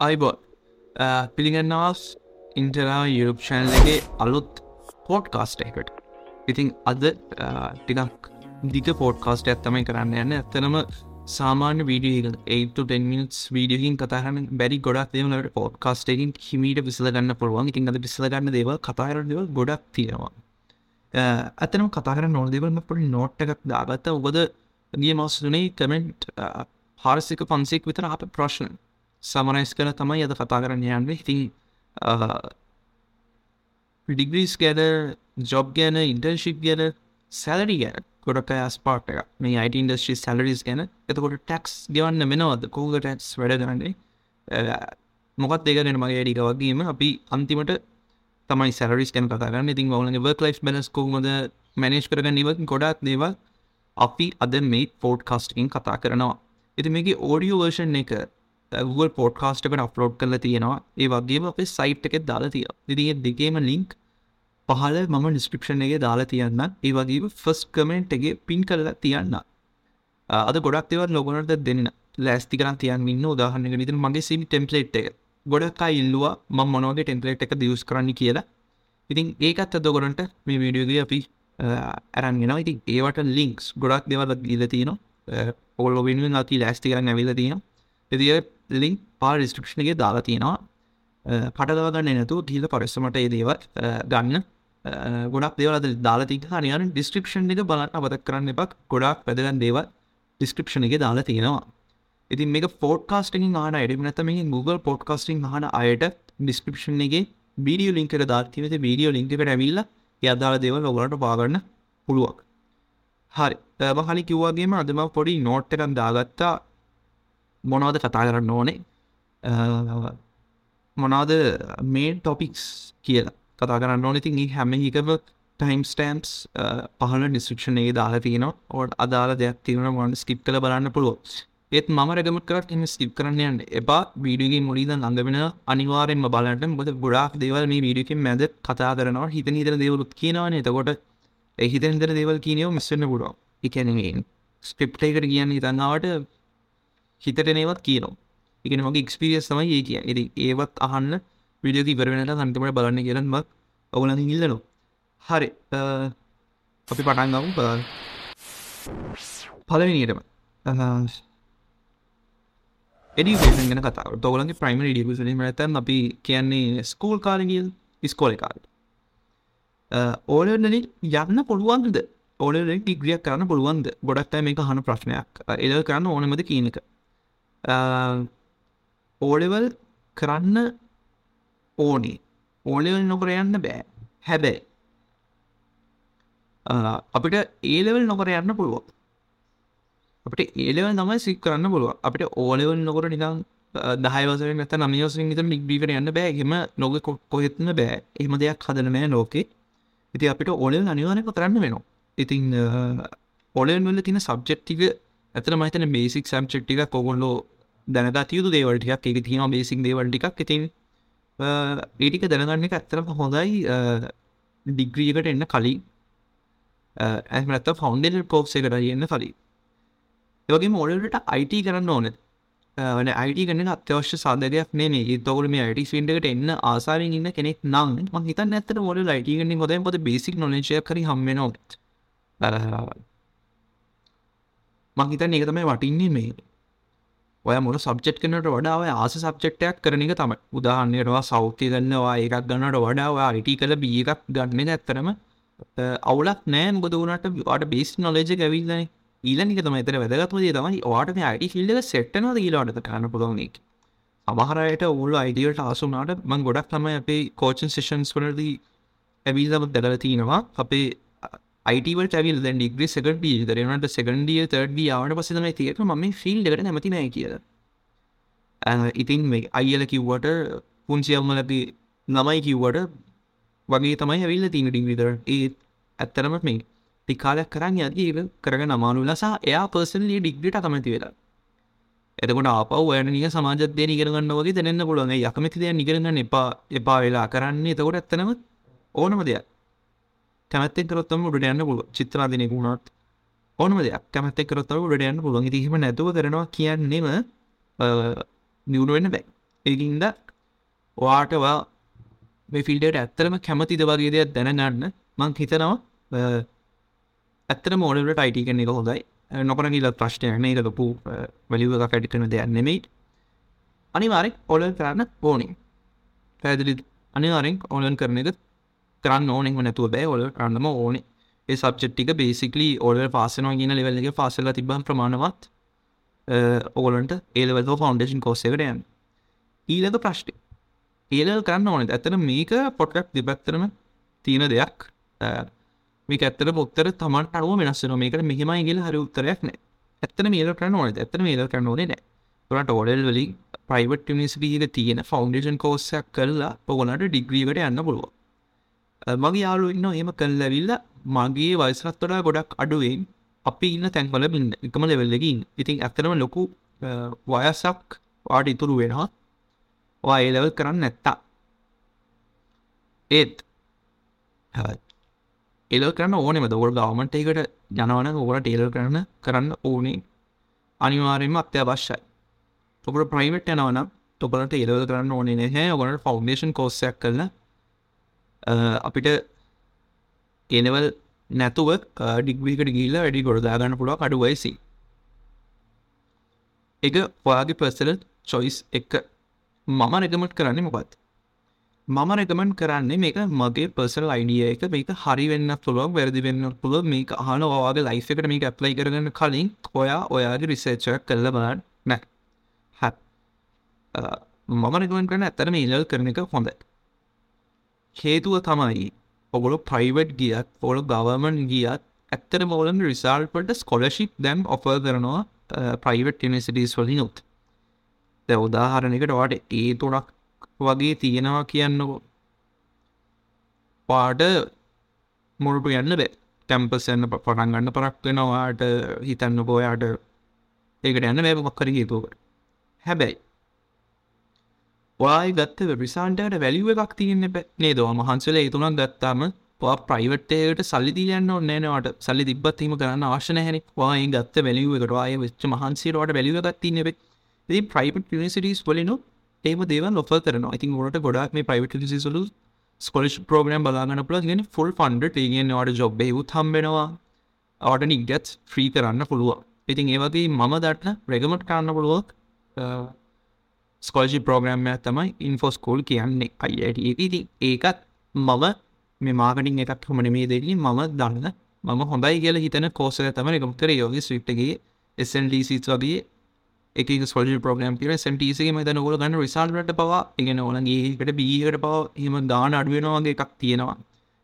අයිබෝ පිළිගන්නාස් ඉන්ටරා යුප් ෂන්ලගේ අලුත් පෝට් කාස්ට එකට ඉතින් අද ටිකක් දික පෝට් කාස්ට ඇත්තමයි කරන්න යන්න. ඇත්තනම සාමාන්‍ය වීඩිය 8 මිනිස් වීඩියකින් කතාහන බැරි ගොඩක් දේවලට පෝට් කාස්ටකින් හිමීට විසල ගන්න පුළුවන්. ඉතින් අද විසල ගන්න දේව කතාර දෙව ගොඩක් තියෙනවා. ඇතනම් කතාර නොදවම පොඩි නෝට් එකක් දාගත්ත. ඔබද ගිය මස්සුනේ කමෙන්ට් හාරසික පන්සෙක් විතර අප ප්‍රශ්න. සමනයිස් කර තමයි අද කතා කරන්න යන්න. ඉතින් ඩිග්‍රීස් ගැන ජොබ් ගැන ඉන්ටර්ශිප් ගැන සැලරි ගැන ගොඩක් අයස් පාට එක මේ අයිට ඉන්ඩස්ට්‍රී සැලරිස් ගැන. එතකොට ටැක්ස් ගෙවන්න මෙනවද කෝග ටැක්ස් වැඩ කරන්නේ? මොකත් දෙකරෙන මගේ ඩික වගේම අපි අන්තිමට තමයි සැරිස් කැන කතාගන්න ඉතින් වලගේ වර්ක් ලයිස් බැලස් කෝමද මැනේජ් කරගන්න? ඉව ගොඩක් දේවල් අපි අද මේ පෝට් කස්ටකින් කතා කරනවා. එති මේගේ ඕඩියෝ වර්ෂන් එක Google පෝඩ්කාස්ටකට අප්ලෝඩ් කරල තියෙනවා. ඒ වගේම අපේ සයිට් එකෙත් දාලා තිය දිදිය දෙකේම ලිංක් පහල මම ඩිස්ක්‍රපෂන් එක දාලා තියන්න ඒ වගේ ෆස් කමෙන්ට් එක පින් කරලා තියන්න අද ගොඩක් දෙවත් ලොගනට දෙන්න ලෑස්ති කරන් තියන් ඉන්න උදාහරන්නක විතර මගේ සිමි ටෙම්පලේට් එක. ගොඩක් ඉල්ලවා ම මොනෝගේ ටෙම්පලේට් එක දියස් කරන්න කියලා. ඉතින් ඒකත් අද ගොඩන්ට මේ වීඩියෝගේ අපි ඇරන්ගෙන ඉතින් ඒවට ලින්ක්ස් ගොඩක් දෙවල ගීල තියනවා. ඔොල් වෙනුවෙන් අති ලෑස්ති කරන්න ඇවිල තියෙන එදිය ලිින් පා රිස්ට්‍රක්ෂණගේ දාලා තියෙනවා පටදවගන්න නැතු දීල පරිස්සමට ඒ දේව ගන්න. ගොඩක් දේවල දාලා තික හනියන ඩිස්ක්‍රපෂන් එක බලන්න අවත කරන්න එපක් ගොඩක් පැදගන් දේව ඩිස්ක්‍රපෂණ එක දාලා තියෙනවා. ඉතින් මේ පෝට්කාස්ටිං ආන අඩි නැතම Google පොඩ්කාස්ටිං හන අයට ඩිස්ක්‍රපෂන් එක බීඩියෝ ලින්කට ධර්තිවත බීඩියෝ ලින්කට ඇවිල්ල යදාල දේව ලොගලට පාගන්න පුළුවක් හරි. මහලි කිව්වාගේම අදම පොඩි නෝට්ටකන් දාගත්තා. මොනවද කතා කරන්න ඕනේ? මොනාද මේ ටොපික්ස් කියලා කතා කරන්න ඕන? ඉතින් හැම හිකම ටයිම් ස්ටම්ස් පහල ඩිස්ක්ෂණයේ දාලා තියන ඕට අදාල දෙයක් තිවන මොන්න ස්කිප් කළ බලන්න පුළුව ඒත් ම රැගමට කරට එම ස්කිප් කරන්න යන්න එපා. වීඩියගේ මුලිද ළඟවෙන අනිවාරෙන්ම බලට බොද ගොඩක් දේවල් මේ වීඩියකින් මැද කතා කරනවා. හිත නිතර දේවලුත් කියනවන එතකොට එහිතන්දර දේවල් කියනයෝ මෙස්සන්න පුඩුව එකැනගෙන් ස්ක්‍රිප්ටේකට කියන්න හිතන්නාවට හිතටනේවත් කියනවා. එකන මගේ එක්ස්පිරියස් තමයි ඒ කිය එති ඒවත් අහන්න විඩියෝක ඉවරවෙනට සන්තමට බලන්න කියරන්වත් ඔවුලඳ ඉල්ලනවා. හරි. අපි පටන්ගමු පලවෙනිටම එඩිේෂන් ගෙන කතා තොලගේ ප්‍රයිම ඩියසලීම ඇතන් අපි කියන්නේ ස්කූල් කාලගියල් ස්කෝල කාලට ඕලනලින් යන්න පුළුවන්ද? ඕල ඉග්‍රියක් කරන්න පුළුවන්ද? ගොඩක්ට මේක හන ප්‍රශ්නයක්. එල කරන්න ඕනමද කියනක Uh, ඕලෙවල් කරන්න ඕනේ. ඕලෙවල් නොකර යන්න බෑ. හැබැයි uh, අපිට ඒලෙවල් නොකර යන්න පුළුවන්. අපට ඒලව තමයි සික් කරන්න පුළුව අපිට ඕලෙවල් නොකර නිකං දහයවසර නැත නමියෝසින් ත නික්බීකට යන්න බෑ. හෙම නොග කොහෙත්න බෑ. එහම දෙයක් හදනනෑ ලෝකේ. ඉති අපිට ඔලෙල් අනිවානක කරන්න වෙනවා. ඉතින් uh, ඔලෙන් වල තින සබ්ජෙක්්ටික ඇතන මහිතන බේසික් සම්චෙක්්ටික කොගොල්ලෝ දැනගත යුතු දේවල්ටියක් එක තියෙන බේසික් දේවල්ටිකක් ඉතින් ඒටික දැනගන්න එක ඇත්තරම හොඳයි. ඩිග්‍රියකට එන්න කලින්. ඇමත ෆෞන්ඩල් පෝක්ස එකට යන්න කලින්. ඒවගේ මෝඩලට අයිට කරන්න ඕන. වන අයිට කන අත්‍යවශ්‍ය සාධකයක් නේ තවල මේ අයිට සින්ටකට එන්න ආසාරෙන් ඉන්න කෙනෙක් නම් ම හිත නැතට මොඩ ලයිටගන්න හොද පොද බේසික් නොලජය කර හම්ම නොත් මහිතන් ඒක තමයි වටින්නේ මේ. ඔය මොන සබ්ජෙට් කනට වඩාව ආස සබ්ජෙක්ටයක් කරන එක තමයි. උදාහන්නයටවා සෞඛ්‍ය ගන්නවා ඒකක් ගන්නට වඩාව අයිට කළ බියකක් ගන්න ඇත්තරම අවුලක් නෑ ගොද වනට වාට බේස් නොලජ ඇවිල්ලන ඊලනික තම එතර වැදගත්මදේ තමයි වාට අයිට ෆිල්ඩ සෙට්ටනද ඊලාට කරන්න පුළොනෙක් අමහරයට ඔවුල අයිඩියට ආසුනාට මං ගොඩක් තමයි අපේ කෝචන් සේෂන්ස් වලදී ඇවිල්ලම දැලව තියෙනවා. අපේ අයිටවල් ඇවිල් දැ ඩිග්‍රි සකටිය දරනට සකන්ඩිය තඩිය ආවට පසතම තියක ම ෆිල්ඩකට නැමති නෑ කියල. ඉතින් මේ අයිල කිව්වට පුංචියම්ම ලැති නමයි කිව්වට වගේ තමයි ඇවිල්ල තින ඩිංවිදර ඒත් ඇත්තරම මේ ටිකාලයක් කරන්න යදීව කරග නමානු ලසා එයා පර්සන්ලි ඩිග්‍රිට කමති වෙලා. එතකොට ආපව යනිය සමාජදය නිගරගන්න වගේ දැනන්න පුළුවන්. යකමතිදය නිගරගන්න එපා එපා වෙලා කරන්නේ. එතකොට ඇත්තනම ඕනම දෙයක්. කැමත්තෙන් කරොත්තම උඩට යන්න පුළුව චිත්‍රාදිනය වුණත් ඕනම දෙයක්. කැමත්තෙක් කරොත්තව උඩට යන්න පුළුවන්. ඉතිහිම නැතුව කරනවා කියන්නෙම නිවුණුවෙන්න බැයි ඒකින්ද වාටවා මේ ෆිල්ඩට ඇත්තරම කැමතිද වගේ දෙයක් දැනගන්න මං හිතනවා ඇත්තර මෝඩලට අයිට කෙනෙ එක හොඳයි. නොකර කියල ප්‍රශ්නයන එක ලොපු වලිව එක කැඩිටන දෙයක් නෙමෙයි අනිවාරෙක් ඔලල් කරන්න ඕනින් පැදිලි අනිවාරෙන් ඕලන් කරන එක කරන්න ඕනෙම නැතුව බෑ. ඔල කරන්නම ඕනේ. ඒ සබ්චෙට්ටික බේසිකලි ඔල පාසනවා කියන ලෙවල්ලගේ පාසල තිබන් ප්‍රමාණවත් ඕලන්ට ඒලවල් ෆෞන්ඩේෂන් කෝසෙකටයන් ඊලක ප්‍රශ්ටි ඒලල් කරන්න ඕනෙ. ඇතන මේක පොට්ටක් දෙපැත්තරම තියෙන දෙයක්. මේක ඇත්තර පොත්තර තමන් අනුව වෙනස්සන මේකට මෙහෙමයි ගල හරි උත්තරයක් නෑ. ඇත්තන මේල කරන්න ඕනෙ ඇත්තන මේල කරන්න ඕනේ නෑ. තුරට ඔඩල් වලින් ප්‍රයිවට් නිසිටීක තියෙන ෆෞන්ඩේෂන් කෝස්සයක් කරලා පොගොලට ඩිග්‍රීකට යන්න පුළුව මගේ යාලු ඉන්න ඒම කල්ලවිල්ල මගේ වයිසරත් වඩා ගොඩක් අඩුවෙන් අපි ඉන්න තැන්වල බින්න එකම ලෙවෙල්ලකින් ඉතින් ඇත්තනම ලොකු වයසක් වාට ඉතුරු වෙනවා. වා ඒලවල් කරන්න නැත්තා ඒත් එල කරන්න ඕනෙම දවල් ගවමට එකට ජනවන ඔකට ටේල කරන්න කරන්න ඕනේ. අනිවාරයම අත්‍යවශ්‍යයි. ඔකට ප්‍රයිවට් යනවනම් තොපලට එලව කරන්න ඕනේ නැහැ. ඔකට ෆෞන්ඩේෂන් කෝස්සයක් කරන අපිට එනවල් නැතුව ඩිග්වීකට ගීල වැඩි ගොඩදාගන්න පුළුව අඩු වයිසි. එක ඔයාගේ පර්සල චොයිස් එක. මම රෙකමට් කරන්න මොකත් මම රෙකමෙන්ට් කරන්නේ මේක මගේ පර්සල් අයිඩිය එක. මේක හරි වෙන්න පුළුවක් වැරදි වෙන්න පුළුව මේක අහන ඔවාගේ ලයිෆ් එකට මේක ඇප්ලයි කරගන්න කලින් ඔයා ඔයාගේ රිසේච්චක් කල්ල බලන්න. නෑ. හැ මම රෙකමෙන්ට් කරන ඇත්තට මේලල් කරන එක හොඳ හේතුව තමයි ඔගොලු ප්‍රයිවට් ගියත් ඔොල ගවමන් ගියත් ඇත්තර මෝලන් රිසාල්පට ස්කොලශිප් දැම් ඔෆ කරනවා ප්‍රයිවට් නිසිටස් වලින් නොත් ද උදාහරණකට වාට ඒ තුනක් වගේ තියෙනවා කියන්නකෝ. පාට මුරපු යන්න බේ. ටැම්පසන්න පටන් ගන්න පරක් වෙනවාට හිතන්න පෝයාට ඒකට යන්න බෑ මක්කර හේතුවට හැබැයි වායි ගත්ත විසාන්ටට වැලිුව එකක් තියන්න නේ දවා මහන්සල ඒතුනක් ගත්තාම ප්‍රයිවට්ටයට සල්ලිදියන්න ඔන්නනවට සල්ලි තිබත්වීම කරන්න ආශන හැන වායි ගත්ත වැලිුවකට වාය වෙච්ච මහන්සේරට වැලිුව ගත්තින්න ේ ප්‍රයිවට් නිසිටස් වලනු ඒම දේව ලොෆ කරන ඉතින් ගොට ගොඩක් මේ ප්‍රයිවට් සිසලු ස්කොලස් ප්‍රෝග්‍රම් බලාගන්න පල ගෙන ෆුල් ෆන්ඩ ඒගෙන් වාට ජොබ් යුත් හම්බෙනවා. ආට නිගටස් ෆ්‍රී කරන්න පුළුව ඉතින් ඒවගේ මම දටන රෙගමට් කාන්න පුළුවක් ස්කොල්ජි ප්‍රෝග්‍රම්මයක් තමයි ඉන්ෆෝස්කෝල් කියන්නේ. අයියට ඉති ඒකත් මම මේ මාගටින් එකක් හොමන මේ දෙන්නේ මම දන්න. මම හොඳයි කියල හිතන කෝසක තම එකමකර යෝග ස්විට්ගේ SNDසිත් වගේ එක ස්ොල් ප්‍රෝගම් පිර සටසේ ම නගල ගන්න රිසාල්ට පවා. ඉගෙන ඕලගේකට බීකට පව එම දාන අඩුවෙනවාගේ එකක් තියෙනවා.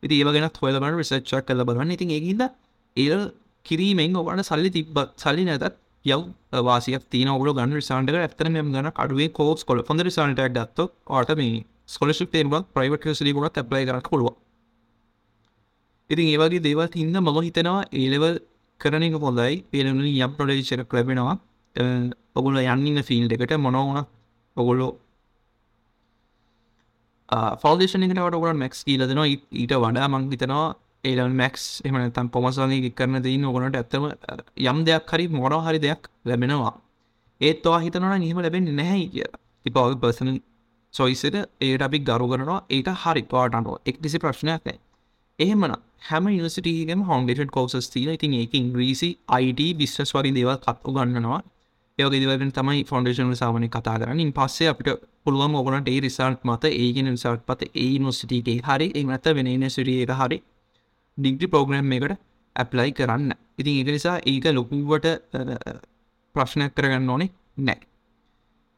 ඉති ඒවගෙන හොලබන රිසච්චක් කල බලන්න. ඉතින් ඒහිද ඒල් කිරීමෙන් ඔබට සල්ලි තිබ්බත් සල්ලි නැතත් යව් වාසියක් තින ඔගල ගන්න රිසාන්ට ඇත්තන මෙම ගන්න අඩුවේ කෝස් කොල ොඳ රිසාන්ට ගත්ත ආට මේ ස්කොලශි පේරුවක් ප්‍රයිවට සිලිකුණත් ඇප්ලයි කර කොළුව ඉතින් ඒවගේ දේවත් හින්න මම හිතනවා ඒලෙවල් කරන එක පොදයි පේලනි යම් ප්‍රඩේශයක් ලැබෙනවා. ඔගුල යන්නන්න ෆිල් එකට මොනවන ඔගොල්ලෝ ෆෞදේෂනකට වට මැක්ස් කියීලදෙනවා ඊට වඩා මං හිතනවා ඒලන් මැක්ස් එමනතම් පොමසනගේ කරන දන්න ඕගොනට ඇත්තම යම් දෙයක් හරි මොන හරි දෙයක් ලැබෙනවා. ඒත් වා හිතනන නිහම ලැබෙන් නැහැ කිය තිපව පර්සන සොයිසට ඒට අපි ගරු කරනවා. ඒක හරි පාටන්ටෝ එක් කිසි ප්‍රශ්නයක් නෑ එහෙමන හැම නිසිටගම හොන්ඩේට කෝසස් තිීල ඉතින් ඒක ඉංග්‍රීසි අයිට බිස්්‍රස් වරි දේවල් කත්තු ගන්නනවා ඒකදිවරෙන් තමයි ෆොන්ඩේෂන් සාමනය කතා කරන්න. පස්සේ අපිට පුළුවන් ඔගනට ඒ රිසල්ට් මත ඒගෙන රිසල්ට් පත ඒ නොසිටගේ හරි එමත වෙන සිරිය එක හරි ඩිග්‍රි පෝග්‍රම් එකට ඇප්ලයි කරන්න. ඉතින් ඒක නිසා ඒක ලොකුවට ප්‍රශ්නයක් කරගන්න ඕනේ නෑ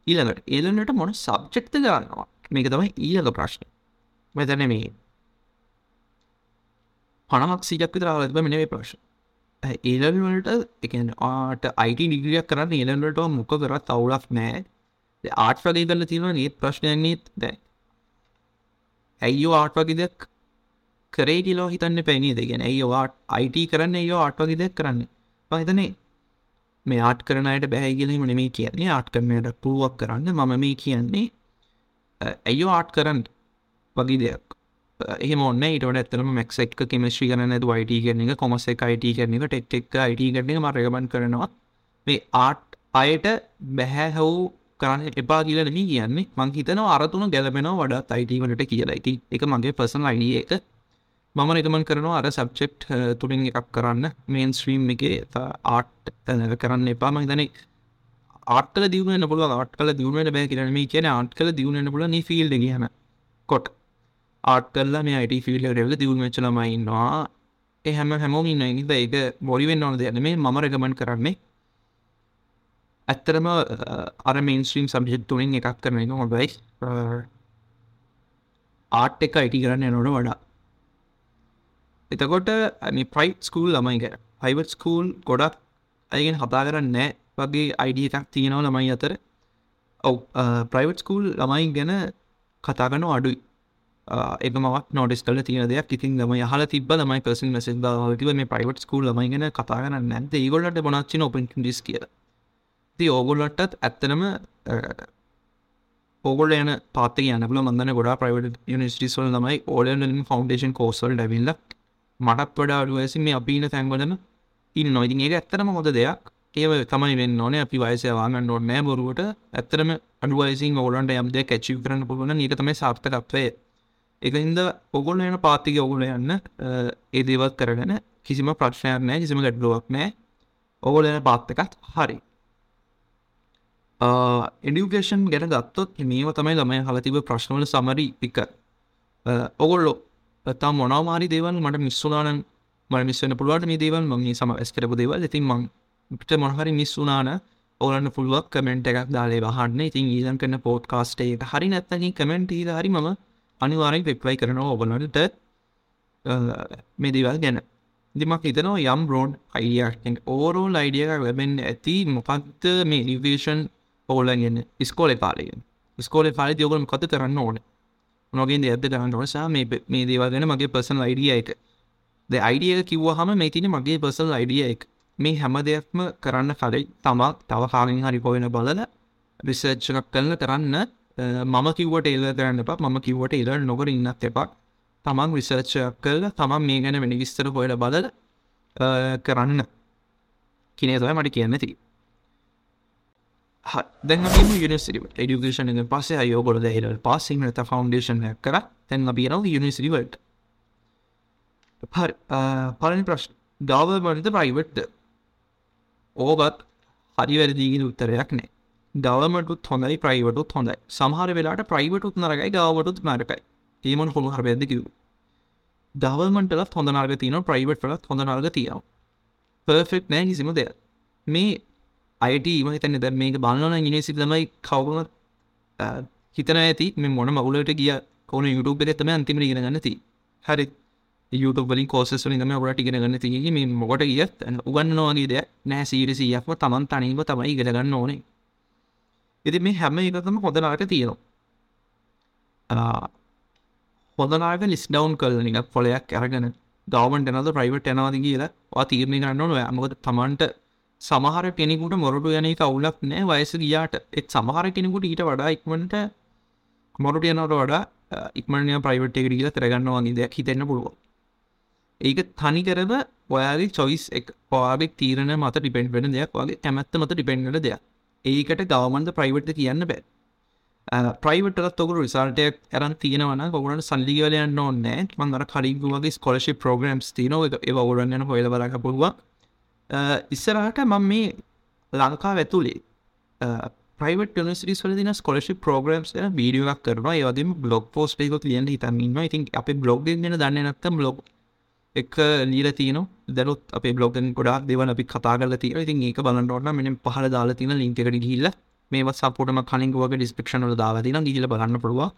ඊළඟට ඒලනට මොන සබ්චෙක්ත ගන්නවා? මේක තමයි ඊළඟ ප්‍රශ්න. මෙතන මේ පනමක් සීජක් විතරාවලතිබ මෙනේ ප්‍රශ්න. ඒලවලට එක ආට අයිට නිගියක් කරන්න ඒලට මොක කරත් අවුලක් නෑ ආට් වගේ කරන්න තියෙන ඒත් ප්‍රශ්නයන්නේත් දැ ඇයිෝ ආට් වගේ දෙයක් කරේ කියලෝ හිතන්න පැනී දෙගෙන ඒවාට අයිට කරන්න ඒෝ ආට්වගේ දෙයක් කරන්න. පහිතනේ මේ ආට් කරනයට බැහැගිලීම නෙමේ කියන්නේ. ආට් කරනයට පුළුවක් කරන්න මම මේ කියන්නේ ඇයෝ ආට් කරන්න වගේ දෙයක්. එහම ඔන්න ඊට ඇත්තම මක්ක් කෙමස්්‍රී කරන යිට කරන එක කොමස එක අයිට කරන එක ටෙක් එක් අයිට කරන ම රගබන් කරනවා. මේ ආට් අයට බැහැ හවු කරන්න එපා කියලා නෙමෙයි කියන්නේ. මං හිතනවා අර තුන ගැලපෙනවා වඩාත් IT වලට කියලා. ඉතින් ඒක මගේ පර්සනල් ID එක. මම රෙකමන්ඩ් කරනවා අර සබ්ජෙක්ට් තුලින් එකක් කරන්න. මේන් ස්ට්‍රීම් එකේ ආර්ට් තැනක කරන්න එපා. මං හිතන්නේ ආර්ට් කළ දියුණු වෙන්න පුළුවන්. ආර්ට් කළ දියුණු වෙන්න බෑ කියලා නෙමෙයි කියන්නේ. ආර්ට් කළ දියුණු වෙන්න පුළුවන් මේ ෆීල්ඩ් එකේ හැම කොට. ආර්ට් කරලා මේ IT ෆීල්ඩ් එකට ඇවිල්ලා දියුණු වෙච්ච ළමයි ඉන්නවා. ඒ හැම හැමෝම ඉන්නවා. ඉතින් ඒක බොරි වෙන්න ඕන දෙයක් නෙමෙයි. මම රෙකමන්ඩ් කරන්නේ ඇත්තරම අර මේන්ස්ට්‍රීම් සබ්ජෙක්් තුළින් එකක් කරන එක. හොඳයි ආට් එක අයිටි කරන්න එනොට වඩා එතකොට ප්‍රයිට් ස්කූල් ළමයික පයිවට් ස්කූල් ගොඩක් අයගෙන් හතා කරන්න නෑ. වගේ අයිඩ එකක් තියෙනව ළමයි අතර. ඔව ප්‍රයිවට් ස්කූල් ළමයි ගැන කතාගන අඩුයි. එක මත් නොඩස් කල තිය දෙයක්. ඉතින් ම හල තිබ මයි පසන් මසෙ ව මේ ප්‍රයිවට් ස්කූල් ළමයි ගැන කතාගන්න නැද ඒගොලට බොනච්චි ඔපන් ඩිස් කියලා. ති ඕගොල්ලටත් ඇත්තනම ඕගොල යන පාත යනල මඳන ගොඩා ප්‍රයිවට යනිස්ටිස්වල් තමයි ඕලන් ෆෞන්ඩේෂන් කෝසල් ඩැවිල්ල මටත් වඩා අඩුවඇසි මේ අපින තැන්වලම ඉන්න නොයිතින් ඒක ඇත්තරම හොඳ දෙයක්. ඒව තමයි වෙන්න ඕන. අපි වයසවාගන්න ඕන නෑ බොරුවට. ඇත්තරම අඩුවයිසින් ඔගලන්ට යම්ද කැචි කරන්න පුළුවන් ඒක තමයි සාර්ථකත්වය. එකහින්ද ඔගොල යන පාතික ඔගුල යන්න ඒ දේවත් කරගෙන කිසිම ප්‍රශ්නයක් නෑ කිසිම ගැඩ්ලුවක් නෑ. ඔගොල යන පාත්තකත් හරි. එඩියුකේෂන් ගැන ගත්තොත් මේව තමයි ළමය හලතිබ ප්‍රශ්නවල සමරි පික ඔගොල්ලො පතා මොනවාමාරි දේවල් මට මිස්සුනානන් මට මිස්සන පුළුවට මේ දේවල් ම සම ඇස් කරපු දේවල්. ඉතින් මංට මොනහරි මිස්සුනාන ඕලන්න පුළුවක් කමෙන්ට් එකක් දාලේ වහන්න ඉතින් ඊදන් කරන පෝට් කාස්ටේ එක හරි නැත්තකින් කමෙන්ට් ඊද හරි ම අනිවාරෙන් පෙප්ලයි කරනවා ඔබලට මේ දේවල් ගැන. දිමක් හිතනවා යම් බ්‍රෝඩ් අයිඩියක් ඕරෝල් අයිඩියක ලැබෙන් ඇති මොකක්ද මේ නිවේෂන් ඕලගෙන ස්කෝල පාලයෙන්. ස්කෝල පාලි යෝගලම කත කරන්න ඕන? නොගෙන් ඇද කරන්න නිසා මේ මේ දේවගෙන මගේ පර්සන අයිඩිය එක. ද අයිඩිය කිව්ව හම මේ තින මගේ පර්සල් අයිඩිය එක. මේ හැම දෙයක්ම කරන්න කලයි තමක් තව කාගෙන් හරි පොයෙන බලල රිසර්ච්චකක් කරන්න කරන්න මම කිවට ඒල කරන්න එපා මම කිවට ඒල නොකර ඉන්නත් එපක් තමන් රිසර්ච්චයක් කල්ල තමන් මේ ගැන වෙනි විස්තර හොයල බලල කරන්න. කිනේ තොය මට කියන්න. ති දැන් යනිසිරි ඩියුකේෂන පසේ අයෝගොල හෙල පාසිං ත ෆෞන්ඩේෂන් කර තැන් අපියනව යනිසිරිවට පලනි ප්‍රශ් ගවමට ප්‍රයිවට්ද ඕගත් හරි වැරදිීගෙන උත්තරයක් නෑ ගවමටුත් හොඳයි ප්‍රයිවටුත් හොඳයි සමහර වෙලාට ප්‍රයිවටුත් නරකයි ගවටුත් මරකයි ඒමන් හොළු හරබැද කිව් දවල්මටලත් හොඳ නාර්ග තියන ප්‍රයිවට් ලත් හොඳ නාර්ග තියව පර්ෆෙක්් නෑ කිසිම දෙයක් මේ අයට ම හිතන්න ද මේක බලන ඉනිසි තමයි කවම හිතන ඇති. මේ මොන මවුලට ගිය කෝන යුටුබ එතම අන්තිම ගෙන ගන්නති හරි. යුතුබලින් කෝසස් ම ොට ගෙන ගන්න තිගේ මේ මොකට ගියත් උගන්නවාගේ දෙයක් නෑ. සීරසියක්ම තමන් තනීම තමයි ඉගෙනගන්න ඕනේ. එති මේ හැම එකතම හොඳනාට තියෙනවා. හොඳනාට ලිස් ඩවන් කල නික පොලයක් ඇරගෙන ගවමට නද ප්‍රයිවට යනවාද කියලා තීරණය කරන්න ඕන මොකද තමන්ට සමහර කෙනෙකුට මොරටු යන කවුලක් නෑ වයස ගියාට. එත් සමහර කෙනෙකුට ඊට වඩා ඉක්මට මොරට යනට වඩා ඉක්මනය ප්‍රයිවට් එක කියලා තරගන්නවාගේ දෙයක් හිතෙන්න්න පුළුව ඒක තනි කරව ඔයාගේ චොයිස් එක පවාගේ තීරණ මත ඩිපෙන්ඩ් වෙන දෙයක් වගේ කැමැත්ත මත ඩිපෙන්ඩ්ල දෙයක්. ඒකට ගවමන්ද ප්‍රයිවට්ද කියන්න බෑ. ප්‍රයිවටත් ඔකු රිසල්ටයක් ඇරන් තියෙනවන ගොගුණට සල්ලිගවලයන්න ඕන්නෑ මන්දර කලින්ගුවගේ ස්කොලශි ප්‍රෝග්‍රම්ස් තියනව. ඒ ඔගුරන්න හොල බලක පුළුවන්. ඉස්සරහට මම මේ ලංකා ඇතුලේ ප්‍රයිවට නිසිරිස් වල දින ස්කොලශි පෝග්‍රම්ස් වීඩියක් කරනවා. ඒවදම බ්ලොග් පෝස් ේක ලියන් හිතන්න ඉතින් අප බ්ලොග් ගෙන දන්න නක්ත බ්ලොග් එක ලීල තියන දැනුත් අප බ්ලොගන් ගොඩක් දෙවන අපි කතා කල තිය ඉතින් ඒක බලන්නට මෙ පහල දාලා තින ලින්කට ගිල්ල මේ සපොටම කලින්ගුවගේ ඩිස්පික්ෂනල දාවදින ගිල බලන්න පුළුව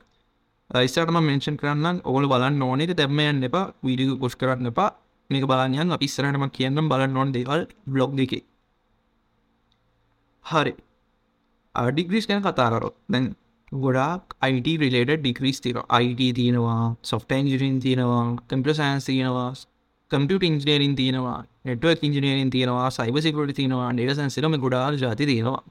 ඉස්සටම මෙන්ෂන් කරන්න ඕල බලන්න ඕනෙට දැම්මයන්න එපා. වීඩිය ගොස් කරන්න එපා. මේක බලන්යන් අපි ඉස්සරටම කියන්නම් බලන්න ඕන දේවල් බ්ලොග් දෙක. හරි. ඩිග්‍රීස් ගැන කතාරොත් දැන් ගොඩක් අයිට රිලේට ඩිග්‍රීස් තිර අයිට තියෙනවා සොෆ්ටන් ජිරින් තියෙනවා කම්පිය සෑන්ස් තියෙනවා කම්පියට ඉන්ජනේරින් තියෙනවා නෙටවක් ඉන්ජනේරින් තියෙනවා සයිබ සිකට තියෙනවා ඩේට සැන්සිරම ගොඩාල් ජාති තියෙනවා.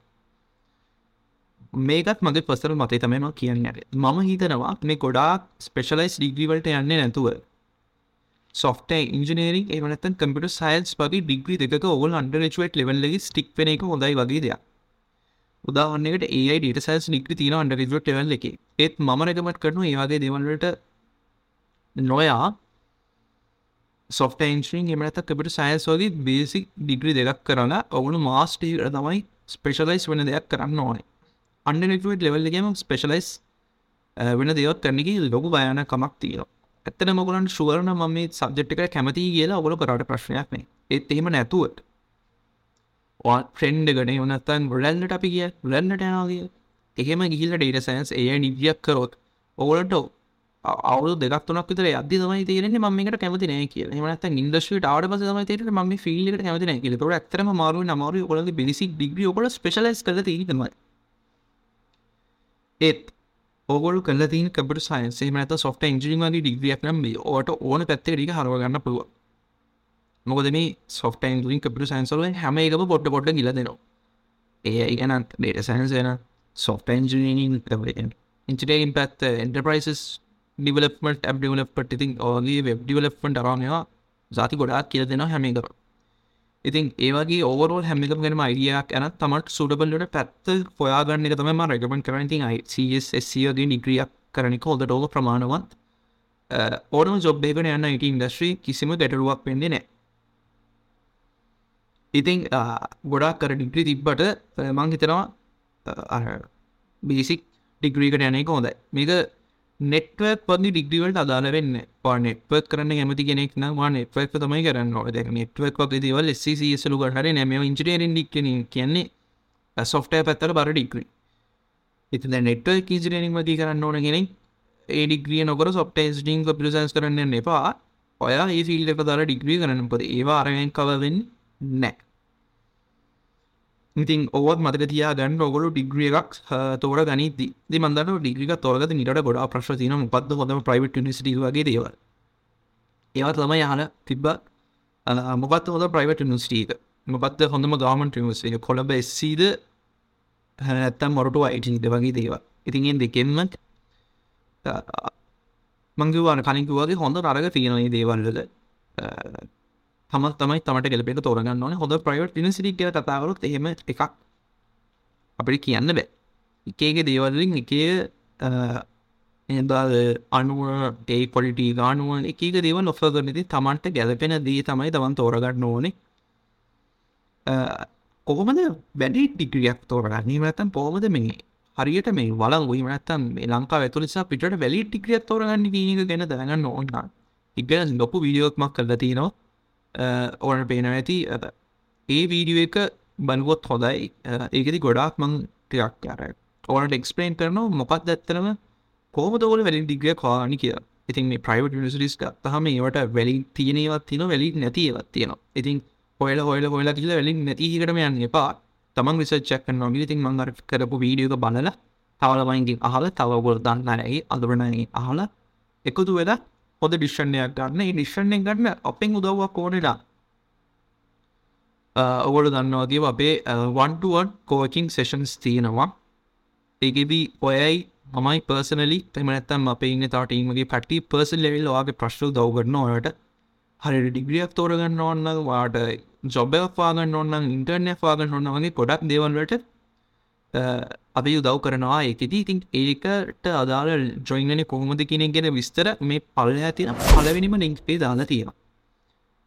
මේකත් මගේ පසර මතේ තමම කියන්න. මම හිතනවා මේ ගොඩාක් ස්පෙශලයිස් ඩිග්‍රීවලට යන්නේ නැතුව සොෆ්ට ඉජනේරින් එමනත කම්පිට සයින්ස් වගේ ඩිග්‍රී දෙක ඔවල් අන්ඩරචුවට් ලෙවල්ලගේ ස්ටික් වෙන එක හොඳයි වගේ දෙයක්. උදාහන්නකට ඒ ඩට සයිස් නික්‍රි තින අන්ඩ රිජුවට ටවල් එක. ඒත් මම රකමට කරනු ඒවාගේ දෙවල්ලට නොයා සොෆ්ට ඉන්ශ්‍රීන් එමනත කපට සයින්ස් වගේ බේසික් ඩිග්‍රි දෙයක් කරලා ඔවුණු මාස්ටීර තමයි ස්පේෂලයිස් වෙන දෙයක් කරන්න ඕනේ. අන්න නිටුවට ලෙවල්ලගේම ස්පේෂලයිස් වෙන දෙවත් කරනක ලොකු බයන කමක් තියෙන ඇත්තන මොගලන් ශුවරණ ම මේ සබ්ජෙට්ක කැමති කියලා ඔගොල කරට ප්‍රශ්නයක්න ඒත් එහෙම නැතුවට ෆ්‍රෙන්ඩ් ගන වනත්තන් රැල්ලට අපි කිය රැන්නට යනාගේ එහෙම ගිහිල ඩේට සයින්ස් ඒ නිදියක් කරොත් ඔවලට අවු දෙක්තුනක් විතර අද තමයි තේරෙන මකට කැමති නෑ කිය මනත් ඉන්දශට ආඩ පස තමයි තේරට ම ෆිල්ලට කැමති නෑ කියල. තොට ඇතරම මාරු නමර ඔලද බිසි ඩිග්‍රී ඔබල ස්පේලස් කල තීතමයි ඒත් ඔගොල් කල ති කබට සයින්සේ මත සොෆ්ට ඉංජිනිවගේ ඩිග්‍රියක් නම් ඕට ඕන පැත්තේ රික හරවගන්න පුළුව මොකද මේ සොෆ්ට ඉන්ලින් කපට සයින්සල හැම එකම පොට්ට පොට්ට ගිල දෙනවා. ඒ ඉගන ඩේට සයින්ස් වෙන සොෆ්ට ඉන්ජිනීන් ඉන්චිටේම් පැත් එන්ටර්ප්‍රයිසස් ඩිවලප්මට ඇබ් ඩිවලප්ට ඉතින් ඕගේ වෙබ් ඩිවලප්ට අරමවා සාති ගොඩාක් කියල දෙෙන හැමි කර ඉතින් ඒවගේ ඕවරෝල් හැමිකම් ගෙනම අයිඩියක් ඇන තමට සුඩබල්ලට පැත්ත පොයාගන්න එක තම රැගමන් කරති යිසිගේ නිග්‍රියක් කරනික හොද ඩෝල ප්‍රමාණවත්. ඕනම ජොබ්බේකන යන්න ඉට ඉන්ඩස්්‍රී කිසිම ගැටරුවක් පෙන්න්නේ නෑ ඉතිං ගොඩක් කර ඩිග්‍රී තිබ්බට මං හිතනවා බේසික් ඩිග්‍රීකට යනෙක හොඳ මේක නෙට්වක් පදි ඩිග්‍රිවලට අදාල වෙන්න. පා නෙට්වක් කරන්න ඇමති කෙනෙක් වා නෙට්වක් තමයි කරන්න ොද නෙට්වක් වගේ දවල් සලු හර නෑම ඉංජිනේරෙන් ඩික් කියන්නේ. සොෆ්ටය පැත්තර බර ඩිග්‍රී එති නෙට්ව ඉජිනීම දී කරන්න ඕන කෙනෙක් ඒඩිග්‍රිය නොකර සොප්ට ඩිං පිසන්ස් කරන්න එපා. ඔයා ඒ ෆිල්ඩ එක දර ඩිග්‍රී කරන්න. පොද ඒවා අරගෙන් කවවෙන්න නෑ ඉතින් ඔවත් මතක තියා ගන්න ඔගොලු ඩිග්‍රිය එකක් තෝර ගනිති මන්දට ඩිග්‍රික තොරගත නිට ගොඩ ප්‍රශ් තින පත් හොඳම ප්‍රයිවට් නිසිට වගේ දේව ඒවත් තම යහන තිබ්බ මොකත් හොද ප්‍රයිවට් නිස්ටීක මොපත් හොඳම ගාමන්ට නිවස්ේ කොළඹ එස්සීද ඇත්තම් මොරට අයිටද වගේ දේව ඉතින්ෙන් දෙකෙන්ම මංගවාන කනිකුවගේ හොඳ අරග තියෙනයි දේවල්ලද හම තමයි තමට ගෙලපෙට තෝරගන්න ඕන. හොඳ ප්‍රයිවට් නිසිටික කතාවරුත් එහෙම එකක් අපිට කියන්න බෑ. එකේගේ දේවල්ලින් එකේ එදාද අනුව ඒ පොලිටි ගානුවන් එකක දේව නොෆ කරනති තමන්ට ගැලපෙන දී තමයි තමන් තෝරගන්න ඕනේ. කොහොමද වැඩි ටික්‍රියක් තෝරගන්නීම ඇතම් පොහොමද මේ හරියට මේ වලන් වීමනත්තම් මේ ලංකා ඇතුලෙසා පිට වැලි ටික්‍රියත් තෝරගන්න දීනක ගැන දැනගන්න ඕන්න ඉගන ලොකු විඩියෝත්මක් කරලතිනවා ඕන පේන ඇති. ඒ වීඩිය එක බනුවොත් හොදයි ඒකෙති ගොඩාක් මං ටියක් අර ඕනට එක්ස්පලේන් කරනවා මොකක් ඇත්තරම කෝම දෝල වැලි දිග්‍රිය කානි කිය ඉතින් මේ ප්‍රයිවට් නිසිරිස් තහම ඒවට වැලි තියෙනවත් තින වැලි නැතිවත් තියෙනවා. ඉතින් හොයල හොයල හොයලා කියල වැලින් නැතිහිකටම යන්න එපා. තමන් විසච්චක් නොග ඉතින් මංගර කරපු වීඩියක බලල තවලමයින්ගින් අහල තවගොල් දන්නරයි අදරනයි අහල එකතු වෙලා හොද ඩිෂණයක් ගන්න. ඩිෂණය ගන්න අපෙන් උදව්වක් ඕනෙලා ඔවල දන්නවාගේ අපේ වන්ටුවන් කෝකින් සෙෂන්ස් තියෙනවා. ඒගෙබී ඔයයි මයි පර්සනලි තෙමනැත්තම් අප ඉන්න තාටීමගේ පටි පර්සල් ලෙවිල් වාගේ ප්‍රශ්න දවගන්න ඕට හරි ඩිග්‍රියක් තෝරගන්න ඔන්න වාට ජොබයක් වාගන්න ඔන්න ඉන්ටර්නය වාගන්න ඔන්න වගේ ගොඩක් දේවල්වට අපි උදව් කරනවා ඒකෙති ඉතින් ඒකට අදාළ ජොයිගන කොහොමද කියෙන ගෙන විස්තර මේ පල්ල ඇතින පලවෙනිම ලිංක්පේ දාලා තියෙන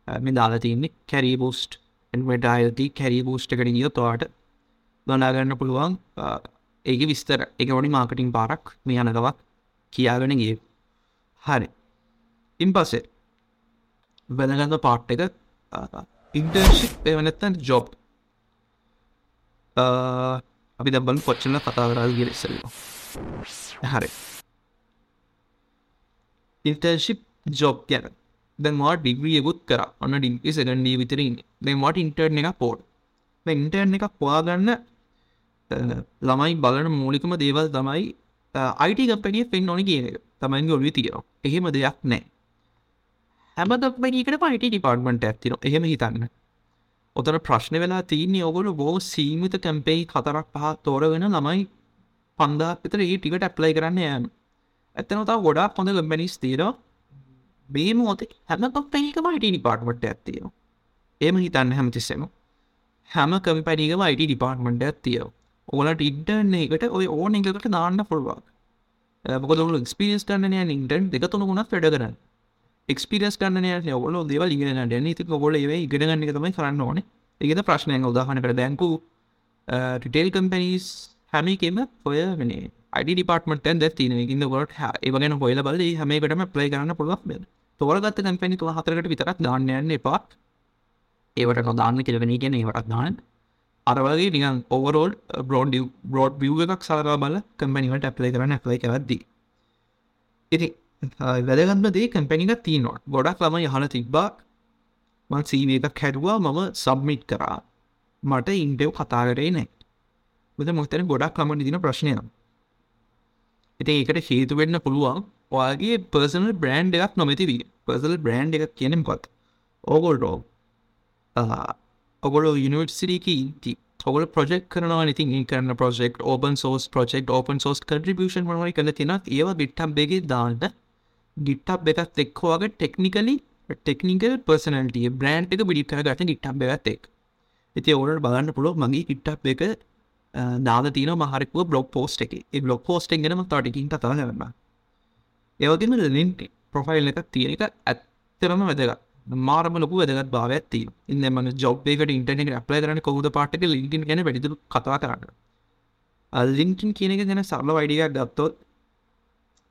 මේ දාලා තියන්නේ කැරී බෝස්ට් එන්වටයිල්ති කැරී බෝස්්ටකට ගිය තවාට ගනාගන්න පුළුවන්. ඒක විස්තර. එක වනි මාර්කටිං පාරක්. මේ යනකවත් කියාගෙනගේ හරි. ඉන් පස්සේ වැදගඳ පාට් එක. ඉන්ටර්ශිප් එවනත්තන් ජොබ් අපි දබන් කොච්චන කතා කරල් ගෙරෙසල්ල හරි. ඉන්ටර්ශිප් ජොබ් ගැන. දැන්වාට ඩිග්‍රියකුත් කර. ඔන්න ඩිංකි සෙකන්ඩී විතරින් දැන්වාට ඉන්ටර්න එක පෝට් ඉන්ටර්න එකක් පවාගන්න ළමයි බලන මූලිකම දේවල් තමයි අයිට කපිය පෙන් ඕනි කියන එක. තමයින් ගොල්වි තියෙනවා. එහෙම දෙයක් නෑ හැම දක්මකට පයිට ඩිපාර්ට්මට ඇතින එහෙම හිතන්න. ඔතන ප්‍රශ්න වෙලා තියන්නේ ඔගොලු බෝ සීමිත කැම්පෙයි කතරක් පහ තෝරගෙන ළමයි පන්දාක් විතර ඒ ටිකට ඇප්ලයි කරන්න යෑම. ඇත්තනතා ගොඩා පොඳ ගම්බැනිස් තීර මේ මෝතේ හැම කොප්පැනිකම අයිට ඩිපාර්ට්මට ඇත්තියෝ එම හිතන්න හැමතිස්සෙම හැම කම්පැනිකම අයිට ඩිපාර්ට්මට ඇත්තියෝ ඔලට ඉන්ටර්න එකට ඔය ඕන එකකට දාන්න පුළුවන්. මොකද ඔලු එක්ස්පිරියස් ගන්නනය ඉන්ටර්න් දෙක තුන ගුණත් වැඩ කරන්න. එක්ස්පිරියස් ගන්නනය ඔල දෙවල් ඉගෙන ඩැන ති ගොල ඒ ඉගෙනගන්න එක තමයි කරන්න ඕන. ඒකද ප්‍රශ්නය උදාහන කර දැන්කු. ටිටේල් කම්පැනිස් හැමිකෙම ඔය වනේ අඩි ඩිපර්ටමට ද තින ඉන්න වට ඒවගෙන හොල බල හමකටම ප්ලේ කරන්න පුළුවන් තෝරගත්ත කම්පැනි තුළ හතරකට විතරක් දාන්නයන්න එපා. ඒවට නොදාන්න කෙලවෙන කියන ඒවටක් දාන්න. අරවගේ නිකන් ඔවරෝල් බ්‍රෝඩ් බ්‍රෝඩ් විව් එකක් සලරා බල කම්පැනිවට ඇප්ලයි කරන්න ඇප්ලයි කරද්දී. ඉති වැදගත්ම දේ කම්පැනික තියනවා. ගොඩක් ළම යහන තිබ්බා මන් සීව එකක් හැඩුවා මම සබ්මිට් කරා. මට ඉන්ටව් කතාකරේ නෑ. බද මොතන ගොඩක් ළම දින ප්‍රශ්නය ඉති ඒකට හේතු වෙන්න පුළුවන් ඔයාගේ පර්සනල් බ්‍රන්් එකක් නොමැතිවී පර්සල් බ්‍රන්් එකක් කියනෙම්කොත් ඕගොල්ටෝ ඔගොල යනිවර්සිටක ඉති. ඔගල ප්‍රජෙක් කරනවා ඉතින් කරන project open sauce project open sauce කටිබියෂන් වනයි කළ තින ඒව ගිට්ටම් බෙගේ දාන්න ගිට්ටක් එකත් එක්කවාගේ ටෙක්නිකලි ටෙක්නිකල් පර්සනල්ටිය බ්‍රන්් එක බිඩිට ගට ගිට්ටම් බැත් එක් ඇති ඔවලට බලන්න පුළුව මගේ ගිට්ටක් එක දාද තින මහරකුව බ්ලොක් පෝස්ට එක. බ්ලොක් පෝස්ට ගෙනම තටිකින් කතා කරන්න ඒවගේම ලින්ට ප්‍රොෆයිල් එකක් තියෙන එක ඇත්තරම වැදගත්. මාරම ලොකු වැදගත් භාව ඇති ඉන්න මන ජොබ්බේකට ඉන්ටනෙට අප්ලයි කරන කොහුද පාටක ලින්කින් ගැන වැඩිදුරු කතා කරන්න. ලින්කින් කියන එක ගැන සරල වයිඩියක් ගත්තොත්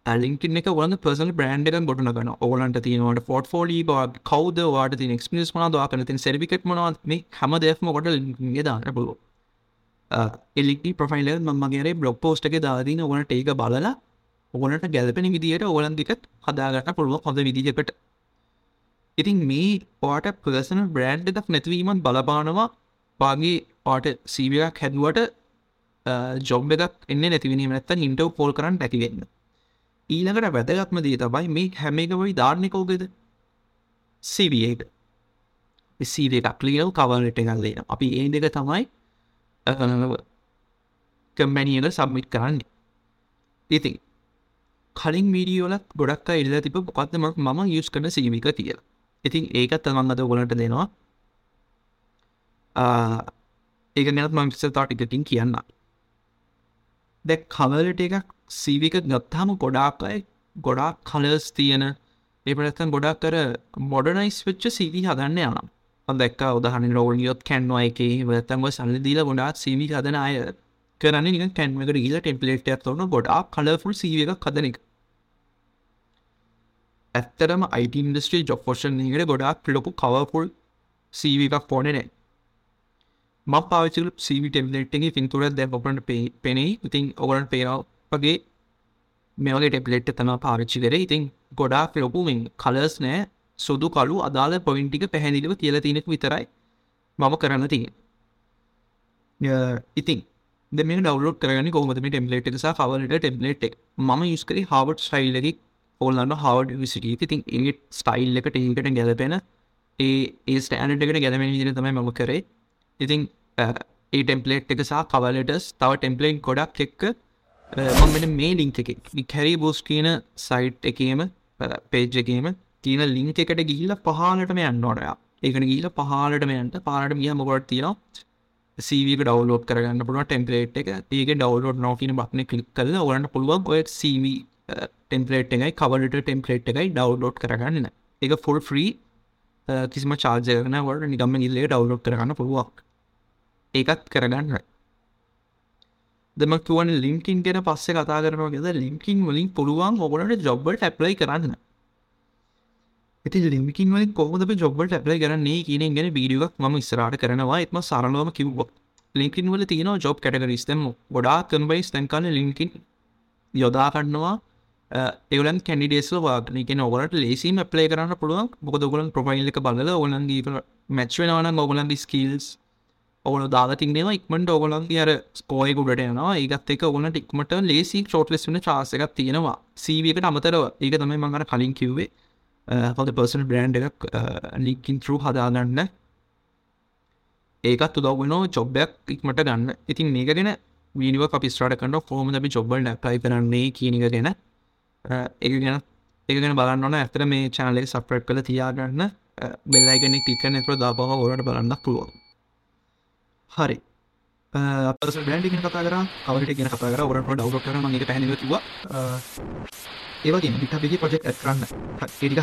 ලින්කින් එක වල පර්සල් බ්‍රන්ඩ් එක ගොටන ගන ඕලන්ට තියනවට ෆෝට් ෆෝලි බ කවද වාට ති ක්ස්පිස් මන දවාකන තින් සෙරිිකට් මනත් මේ හැම දෙම කොට ලින්ගේ දාන්න පුළුව එලික්ටි ප්‍රෆයිල මගේරේ බ්ලොක් පෝස්ට එක දාදීන ඕනට ඒක බලලා ඕනට ගැලපෙන විදියට ඕලන් දිකත් හදාගන්න පුළුව හොඳ විදිජකට ඉතින් මේ පාට පර්සන බ්‍රන්ඩ් එකක් නැතිවීමත් බලපානවා. පාගේ පාට සීවයක් හැදුවට ජොබ් එකක් එන්න නැතිවනීම නැත්ත හින්ටව පෝල් කරන්න ඇතිවෙන්න ඊළඟට වැදගත්ම දී තබයි මේ හැම එකවයි ධාර්ණිකෝගෙද සිවියට සීව එකක් ලියල් කවලට එකල්ලේන අපි ඒ දෙක තමයි කම්මැනියල සබ්මිට් කරන්න. ඉතින් කලින් මීඩියෝලත් ගොඩක් ඉල්ල තිබ පොකත්ම මම යුස් කරන සීමික තියලා ඉතින් ඒකත් තමන් අද ගොලට දෙනවා. ඒක නැත් මං විස තාටිකටින් කියන්න දැ කවලට එකක් සීවික ගත්තාම ගොඩාක්යි ගොඩාක් කලස් තියෙන. ඒපනත්තන් ගොඩක් කර මොඩනයිස් වෙච්ච සීවී හදන්න යනම් දැක් උදහන රෝල් යොත් කැන්වා එක වතන්ව සල්ල දීල ගොඩාත් සීවි හදන අය කරන්න නික කැන්මකට ගීල ටෙම්පලේට ඇත්වන ගොඩා කලෆුල් සීව එකක් හදනෙක් ඇත්තරම අයිට ඉන්ඩස්ට්‍රී ජොබ් ෝෂන් එකට ගොඩක් ලොකු කවපුල් සීව එකක් පෝනනෑ ම පාචල සීවි ටෙම්ලෙට්ගේ පින්තුර දැ ඔපට පෙනෙයි ඉතින් ඔගලන් පේරාවගේ මෙවගේ ටෙපලෙට් තම පාවිච්චි කර. ඉතින් ගොඩාක් ලොකුමින් කලස් නෑ සුදු කලු අදාළ පොයින්ටික පැහැදිලිව කියල තිනෙක් විතරයි මම කරන්න තිය ඉතින් දෙම ඩවලෝඩ කරන කොමතම ටෙම්ලේට සහ කවලට ටෙම්ලේට් එක. ම යස්කරි හාවට් ස්ටයිල්ලකි ඕල්ලන්න හවඩ් විසිටිය ඉතින් ඒට ස්ටයිල් එකට ඒකට ගැලපෙන ඒ ඒ ස්ටෑනට එකට ගැලමෙන දින තමයි මම කරේ. ඉතින් ඒ ටෙම්පලේට් එක සහ කවලටස් තව ටෙම්පලේන් ගොඩක් එක්ක මමට මේ ලිංක එක කැරි බෝස් කියන සයිට් එකේම පේජ් එකේම තියෙන ලිංක එකට ගිහිල්ල පහලටම යන්න ඕනයා ඒකන ගීල පහලටම යන්ට පාලට මිය මොකට තියෙනවා? සීවක ඩවලෝඩ් කරගන්න පුළුව ටෙම්පලේට් එක. ඒක ඩවලෝඩ් නෝකින බක්න කලික් කල ඔලන්න පුළුවන් ඔය සීව ටෙම්පලේට් එකයි කවලට ටෙම්පලේට් එකයි ඩවලෝඩ් කරගන්න එක ෆොල් ෆ්‍රී කිසිම චාර්ජයන වට නිගම ඉල්ලේ ඩවලෝඩ් කරගන්න පුළුවක් ඒකත් කරගන්න දෙමක්තුවන් ලින්කින් ගෙන පස්සේ කතා කරනවාගෙද ලින්කින් වලින් පුළුවන් ඔගලට ජොබ්බට ඇප්ලයි කරන්න. ඇති ලිමිකින් වලින් කොහොද ජොබ්බට ඇප්ලයි කරන්නේ කියන ගෙන වීඩියක් ම ස්රාට කරනවා. එත්ම සරලවම කිව්වක් ලින්කින් වල තියෙන ජොබ් කැටගරිස්තම ගොඩා කන්බයිස් තැන්කාල ලින්කින් යොදාකන්නවා එවලන් කැඩිඩේස්ල වාගන එක ඔගලට ලේසිම ප්ලේ කරන්න පුළුවන්. බොක ගොලන් ප්‍රොෆයිල් එක බලල ඔලන්ගේ මැච්වෙනවන ඔගලන්ගේ ස්කිල්ස් ඔගල දාතින්නවා ඉක්මට ඔගලන්ගේ අර ස්කෝයකුඩට යනවා ඒගත් එක ඔගලට ඉක්මට ලේසි ෝට් ලෙස්න චාසකක් තියෙනවා. සීවකට අමතරව. ඒක තමයි මඟර කලින් කිව්වේ. පොද පර්සන බ්‍රන්් එකක් ලිකින් තරු හදාගන්න. ඒකත් උදව්වෙනෝ චොබ්බයක් ඉක්මට ගන්න. ඉතින් මේකගෙන වීනිව අපිස්ටාට කන්න ෆෝම අපි චොබ්බල් ැපයි කරන්නේ කියනක ගැන. ඒ ගැන ඒගෙන බලන්න ඕන. ඇතර මේ චානලෙක් සප්‍රට් කළ තියාගන්න. බෙල්ලයිගෙනෙක් ටික නැතුර දාපහ ඕරට බලන්න පුළුවන්. හරි. අපස බ්‍රන්ඩි ගෙන කතා කර කවට ගෙන කතා කර ඔරට ඩව් කර මගේ පැනිව කිව ඒවගේ පිටපිගේ පොජෙක් කරන්න. ටික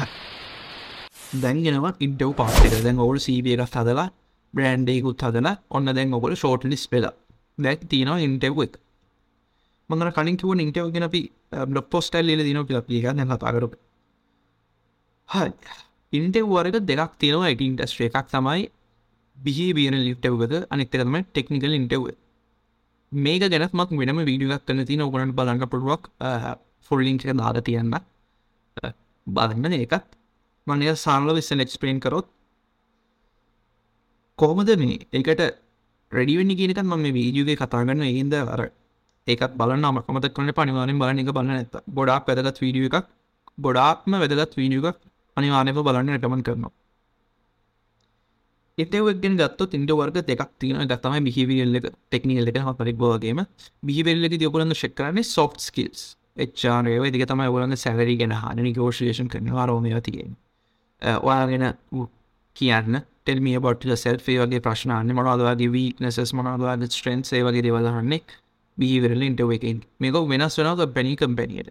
දැන්ගෙනවා ඉන්ටව් පාට දැන් ඔවල් සීබිය එකක් හදලා බ්‍රන්්ඩේකුත් හදන ඔන්න දැන් ඔගොල ෂෝට් ලිස් පෙලා දැක් තියෙනවා ඉන්ටව් එක. මඟන කලින් කිව ඉන්ටව් ගෙන අපි බ්ලොක් පොස්ටල් ල දින පිපිය එක දැ කතාකරු හයි ඉන්ටව් වරක දෙකක් තියෙනවා. එක ඉන්ටස්ට්‍රේ එකක් තමයි. බිහිබියන ලිට්ටව්ගද අනික්තරම ටෙක්නිකල් ඉන්ටව් මේක ගැනත් මත් වෙනම වීඩියක් කන්න තින ඔගනට බලන්න පුළුවක් ෆොල්ලිංක දාර තියන්න. බලන්න ඒකත් මනය සාන්ල විස්සන එක්ස්පේන් කරොත්. කොහොමද මේ? ඒකට රඩිවෙනි කියනකත් ම මේ වීජුගේ කතාගන්න ඒන්ද අර ඒකත් බලන්න අමකමත කන පනිවාරෙන් බලන එක බලන්න ඇත ගොඩක් වැදගත් වීඩිය එකක්. ගොඩාක්ම වැදගත් වීඩිය එකක් අනිවානක බලන්න රටමන් කරනවා. එතවගෙන් ගත්ත තින්ට වර්ග දෙකක් තින ගත්තම බිහිවිල්ල ටෙක්නිකල් එක හපරක් බෝගේම බිහිවෙල්ලක තියපුලන්න ශෙක් කරන්නේ සොෆ් ස්කිල්ස් එච්චාරයව දික තමයි ඔලන්න සැලරි ගැන හන ගෝෂේෂන් කරනවා රෝමය තියෙන් ඔයාගෙන කියන්න. ටෙල්මිය බොට්ට සෙල්ේ වගේ ප්‍රශ්නන්න මොනදවාගේ වීනසස් මොනදවාගේ ස්ට්‍රන්ස් වගේ දෙවදහන්නේ බිහිවරල ඉන්ටව එකින්. මේක වෙනස් වනක පැනි කම්පැනියට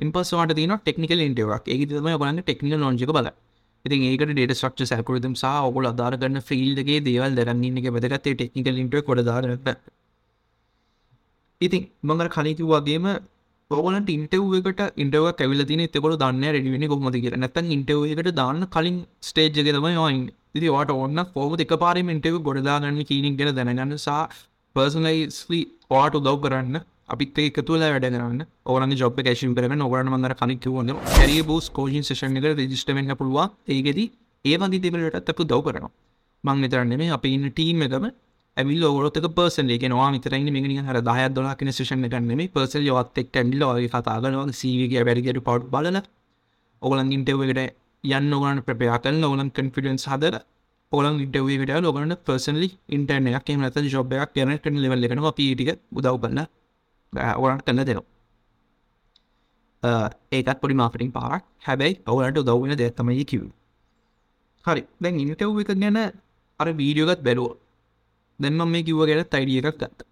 ඉන්පස්වාට තින ටෙක්නිකල් ඉන්ටවක් ඒ තම බලන්න ටෙක්නිකල් නොජක බල ඉතින් ඒකට ඩේට ස්ට්‍රක්ෂ සැකරතම් සහ ඔගොල අදාරගන්න ෆිල්ඩගේ දේවල් දරන්න එක වැදගත්තේ ටෙක්නිකල් ඉන්ට කොඩදාරට ඉතින් මඟර කලිකි වගේම ඔගලට ඉන්ටව්කට ඉන්ටව කැවිල තින එතකොට දන්න රඩිවෙන කොමති කිය නැතන් ඉන්ටවකට දාන්න කලින් ස්ටේජ්ග තම යයින් ඉති වාට ඔන්න පොම එක පාරමෙන්ටව ගොඩදාගන්න කීනික් ගෙන දැනගන්න සා පර්සනලයිස්ලි පාට උදව් කරන්න අපිත් එකතුල වැඩ කරන්න. ඕන ජොබ් කැශම් කරන ඔගරන මන්දර කනික්වන්න හැරිය බෝස් කෝජන් සේෂන් එක රජිස්ටමෙන් පුළුව ඒගෙද ඒ වගේ තිබලට අපපු දව් කරනවා. මං විතරන්නේ මේ අප ඉන්න ටීම් එකම ඇවිල් ඔගොත් පර්සන් එක නවා විතරයින්න මේගනි හර දහය දොලාකින ශෂණ කරන්නේ පර්සල් යොත්තෙක් ටැන්ඩිල ඔය කතාගනවා සීවගේ වැඩිගට පවට් බලන ඔගලන් ඉන්ටවකට යන්න ඕගලන් ප්‍රපයා කල් ඔගලන් කන්ෆිඩන්ස් හදර ඔලන් ඉටවකට ලොගන්න පර්සනලි ඉන්ටර්නයක් එම ඇත ජොබ්යක් ගැන කන ලෙවල් එකන පීටික උදව් කන්න ඔරන් කන්න දෙනවා ඒකත් පොඩි මාපටින් පාක් හැබැයි ඔවලට උදව්වෙන දෙත්තමයි කිව් හරි දැන් ඉනිටව් එක ගැන අර වීඩියෝගත් බැලුව දැන්ම මේ කිව්ව ගැන තයිඩිය එකක් ගත්ත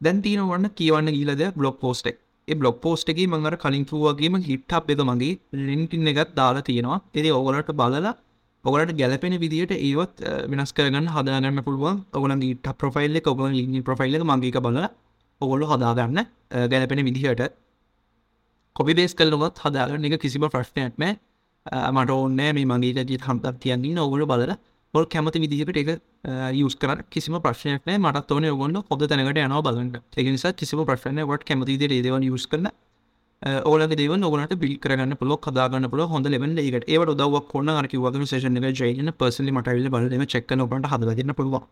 දැන් තියෙනවන්න කියවන්න ගීලද බ්ලොක් පෝස්ටෙක් බ්ලොක් පෝස්ට එක මඟර කලින් වගේම හිට්ටක් එක මගේ ලින්ටින් එකත් දාලා තියෙනවා එති ඔගලට බලලා ඔගලට ගැලපෙන විදිට ඒවත් වෙනස් කරගන්න හදාගන්න පුළුවන් ඔගලන් ට ප්‍රෆයිල් එක ඔගල ලිනි ප්‍රෆයිල් එක මගේක බල ඔගොල්ල හදාගන්න ගැලපෙන විදිහට කොපි බේස් කල්ලුවත් හදාගන්න එක කිසිම ප්‍රශ්නයක්ම මට ඕන්නෑ මේ මගේ ජී හම්තක් තියන්නේ ඔගොල බලලා. ඔල් කැමති විදිහට එක යස් කර කිසිම ප්‍රශ්නයක් මට ඕන ඔගොන්න හොද තැනකට යන බලන්න. එකනිසා කිසිම ප්‍රශ්නය වට කැමති රේදව යස් කරන ඕල දෙව නොගනට බිල් කරගන්න පුල කදාගන්න පුල හොඳ ලෙබ ඒකට. ඒවට දවක් කොන්න අරක වග සේෂන එක ජයන පසලි මටවිල බලම චෙක්ක නොට හදගන්න පුළුවන්.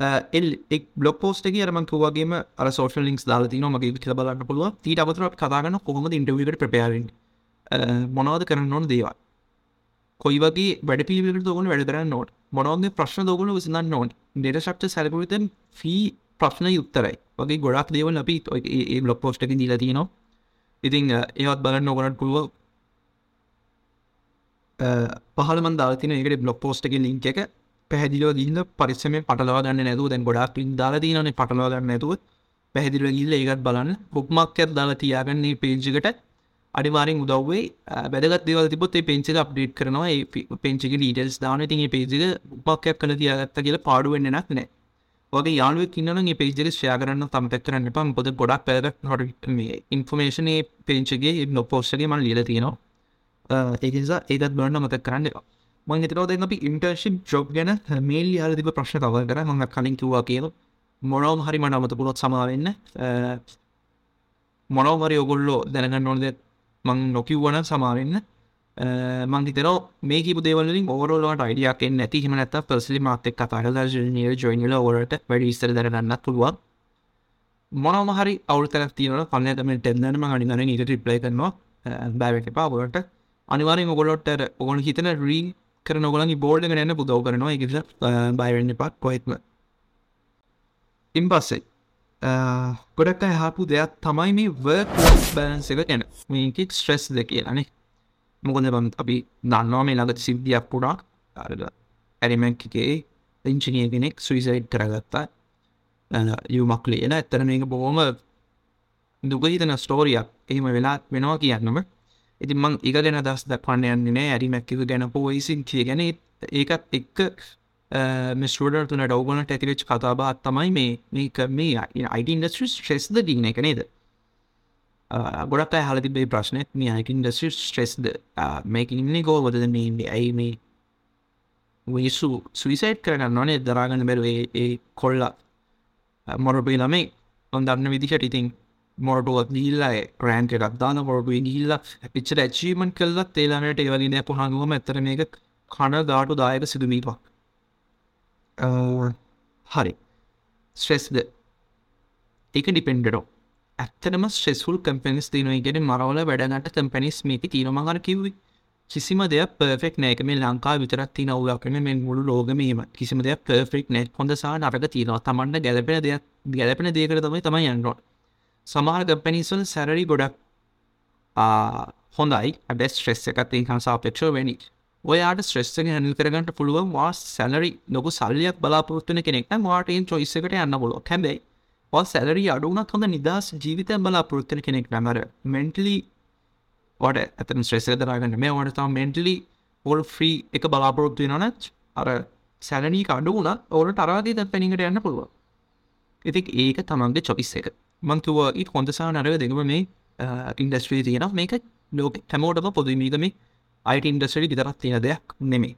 එල් එක් බ්ලොක් පෝස්ට රම වගේම අර සෝෂල් ලින්ක්ස් දාලති මගේ විල බලන්න පුළුව ඊට අවතර කතාගන්න කොහොම ඉන්ටවිකට ප්‍රපයාරෙන් මොනවද කරන්න ඕන දේවා කොයි වගේ වැඩ පිළිවිට දෝගන වැඩ කරන්න නොට මොනවගේ ප්‍රශ්න දෝගන විසිඳන්න නොන් ඩේට ශක්්ට සැලපුතන් ෆී ප්‍රශ්න යුත්තරයි වගේ ගොඩක් දේවල් අපි ඒ බ්ලොක් පෝස්්ටක දීලා තියනවා ඉතිං ඒවත් බලන්න නොගනට පුළුව පහල මන්දාතින එකට බ්ලොක් පෝස්ට් එක ලින්ක එක. පැහදිලෝ ගිල්ල පරිස්සම පටලවා ගන්න නැතුව දැන් ගොඩක් පින් දාලා තියනේ පටලවා ගන්න නැතුව. පැහදිල ගිල්ල ඒකත් බලන්න. බුක්මක්කත් දාලා තියාගන්නේ පේජිකට අනිවාරෙන් උදව්වේ බැදගත් දේවල් තිබොත් පෙන්චි අප්ඩේට් කරනවා. පෙන්චි ඩීටල්ස් දාන ති පේජික උපක්යක් කළ තියාගත්ත කියල පාඩුවෙන්න්නක් නෑ. වගේ යාළුව කින්නන පේජක ෂය කරන්න තම පැක්කරන්න පම් පොද ගොඩක් පැද හොට මේ ඉන්ෆර්මේෂනය පේංචගේ නොපෝස්ටගේ මන් ලියල තියෙනවා. ඒකනිසා ඒදත් බරන්න මත කරන්න මං හිතරෝද අපි ඉන්ටර්ශිප් ජොබ් ගැන මේල් යාලතිබ ප්‍රශ්න කව කර. මඟ කලින් කිව්වා කියල මොනවම් හරි මට අමත පුළොත් සමාවෙන්න මොනවමරි ඔගොල්ලෝ දැනගන්න ඕනද මං නොකිව්වන සමාවෙන්න මංහිතර මේ දේවලින් ඕරලට අයිඩියක් නැති. හිම නැත පසලි මාතෙක් කතාර නිය ජොයිනිල ඕරට වැඩි ස්තර දරගන්නත් පුළුවන්. මොනම හරි අවුතර තියන පන්නතම ටෙන්දනම අනිගන නීට රිප්ලයි කරනවා. බෑවට පාවලට අනිවාරෙන් ඔගොලොට ඔගොන හිතන රී කර නොගලනි බෝල්ඩ ගන්න පුදව කරනවා. එක බයිවෙන්න පත් කොහෙත්ම ඉන් පස්සේ ගොඩක් හපු දෙයක් තමයි මේ වර්ක් බැලන්ස එක ගැන. මේකෙක් ස්ට්‍රෙස් ද කියලානේ මොකොද බම් අපි දන්නවා මේ ළඟට සිද්ධියක් පුඩක් ඇරිමැක්කේ ඉංචිනිය කෙනෙක් සුවිසයිට් කරගත්තා. යුමක් ලියන ඇත්තර මේක බොහොම දුගහිතන ස්ටෝරියක් එහෙම වෙලා වෙනවා කියන්නම. ඉතින් මං එක ගැන දස් දක්වන්න යන්නේ නෑ. ඇරි මැක්කිව ගැන පෝයිසින් කිය ගැන. ඒකත් එක්ක මිස්ටඩර් තුන ඩවගනට ඇතිවෙච් කතාබාත් තමයි මේ. මේක මේ අයිට ඉන්ඩස්ට්‍රි ශ්‍රෙස්ද දින එක නේද? ගොඩක් හල තිබේ ප්‍රශ්නයක් මේ අයිට ඉන්ඩස්ට්‍රි ස්ට්‍රෙස්ද මේක ඉන්නේ ගෝවදද මේ ඇයි මේ? විසු සුවිසයිට් කරන්න නොනේ දරාගන්න බැරුවේ ඒ කොල්ලා මොරපී ළමේ. ඔොන්දන්න විදිහට ඉතින් මොරටුවත් දීල්ලා රෑන්ට එකක් දාන මොරටුව ගිල්ල පිච්චර ඇචීමන් කල්ලත් ඒලාමට ඒවලින පුහඟුවම ඇතර මේක කණ ගාටු දායක සිදුවීමක් හරි ස්ට්‍රෙස්ද ඒක ඩිපෙන්ඩඩෝ ඇත්තනම ස්ටෙස්ුල් කම්පනිස් තිනොයිගෙන මරවල වැඩනට කම්පනිස් මේක තිීනමගර කිව්වි කිසිම දෙයක් පර්ෆෙක් නෑක මේ ලංකා විතරත් තින අවුලක්න මෙ මුළු ලෝගමීම කිසිම දෙයක් පර්ෆෙක් නෙට් හොඳසා නරක තියනවා තමන්ට ගැලපෙන දෙයක් ගැලපෙන දේකර තමයි තමයි යන්නරොට සමහර කම්පැනිස්වල සැරරි ගොඩක් හොඳයි. අඩ ස්ට්‍රෙස් එකත් හා සාපේක්ෂ වැනි ඔයාට ස්ට්‍රෙස්සක හැනිල් කරගන්නට පුළුවන් වා සැලරි නොකු සල්ලියක් බලාපොරත්තුන කෙනෙක් වාටයෙන් චොයිස්සකට යන්න බොලො හැබැයි සැලරි අඩුනත් හොඳ නිදස් ජීවිතය බලාපොරත්තුන කෙනෙක් නැමර මෙන්ටලි වට ඇතන ශ්‍රෙසය දරගන්න මේ ඕට තම මෙන්ටලි ඕල් ෆ්‍රී එක බලාපොරොත්තු නොනත් අර සැලනී කඩු වුණ ඕට තරාදී ද පැනිකට යන්න පුළුව ඉතික් ඒක තමන්ගේ චොපිස් එක. මංතුව ඉත් හොඳසා නරව දෙකම මේ ඉන්ඩස්ට්‍රී තියෙන මේක ලෝක හැමෝටම පොදුමීගම අයිට ඉන්ඩස්ට්‍රි විතරත් තියෙන දෙයක් නෙමේ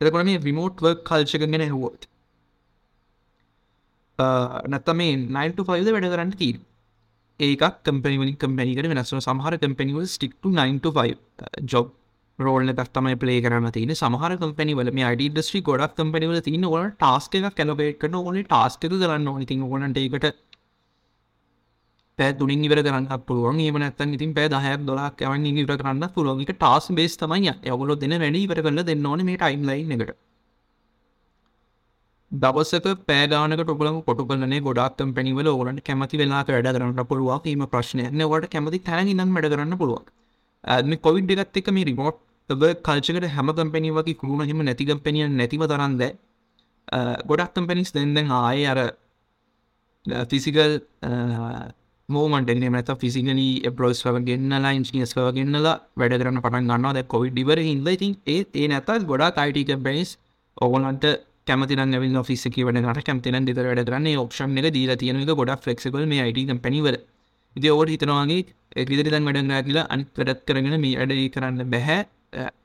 එතකොට මේ රිමෝට් වර්ක් කල්චකගෙන හුවෝත් නැත්තම මේ 9 5 වැඩ කරන්න තීර ඒකක් කම්පනිවලින් කම්පැනිකට වෙනස්ව සමහර කම්පැනිවල් ස්ටික්ට 9 ජොබ් රෝල්න තම පලේ කරන තින සමහර කම්පැනිවල මේ අඩ ඩස්ට්‍රි ගොඩක් කම්පැනිවල තින ඕල ටස්ක එක කැලබේට කන ඕන ටස්ක කරන්න ඕනි. ති ඕනට ඒකට පැදුනින් ඉවර කරන්න පුළුවන්. ඒම නැත්තන් ඉතින් පෑ දහයක් දොලාක් යවන් ඉවර කරන්න පුළුවන්ක ටස් බේස් තමයි යවලො දෙන වැඩි ඉවර කරන්න දෙන්න ඕන මේ ටයිම්ලයින් එකට. දවසක පෑගානක ටොකලම කොටු කලනේ ගොඩක් කම්පැනිවල ඕලට කැමති වෙලා වැඩ කරන්න පුළුවන්. ීම ප්‍රශ්නය නවට කැමති තැන ඉන්න වැඩ කරන්න පුළුවන්. ඇම කොවිඩ් එකත් එක මේ රිමෝට් කල්චකට හැම කම්පැනි වගේ කරුණ හෙම නැතිකම්පැනිය නැතිව තරන්ද ගොඩක් කම්පැනිස් දෙදෙන් ආය අර ෆිසිකල් මෝමට මත ෆිසිකලි බ්‍රෝස් වගේන්නලා ඉන්ස්නිස් වගන්නලා වැඩ කරන්න පටන් ගන්නවා. ද කොවිඩ් ඩිවර හිද ඉතින් ඒ ඒ නැතත් ගොඩා අයිට කම්පැනිස් ඔවලන්ට කැමතින ැවිල් ෆිසික වඩට කැමතින දෙත වැඩ කරන්නේ ඔක්ෂන් එක දීලා තියෙනක ගොඩක් ෆෙක්සිබල් මේ අයිට පැනිවල ඉති ඔවට හිතනවාගේ විදිරිතන් වැඩ කියලා අනි වැඩත් කරගෙන මේ වැඩ කරන්න බැහැ.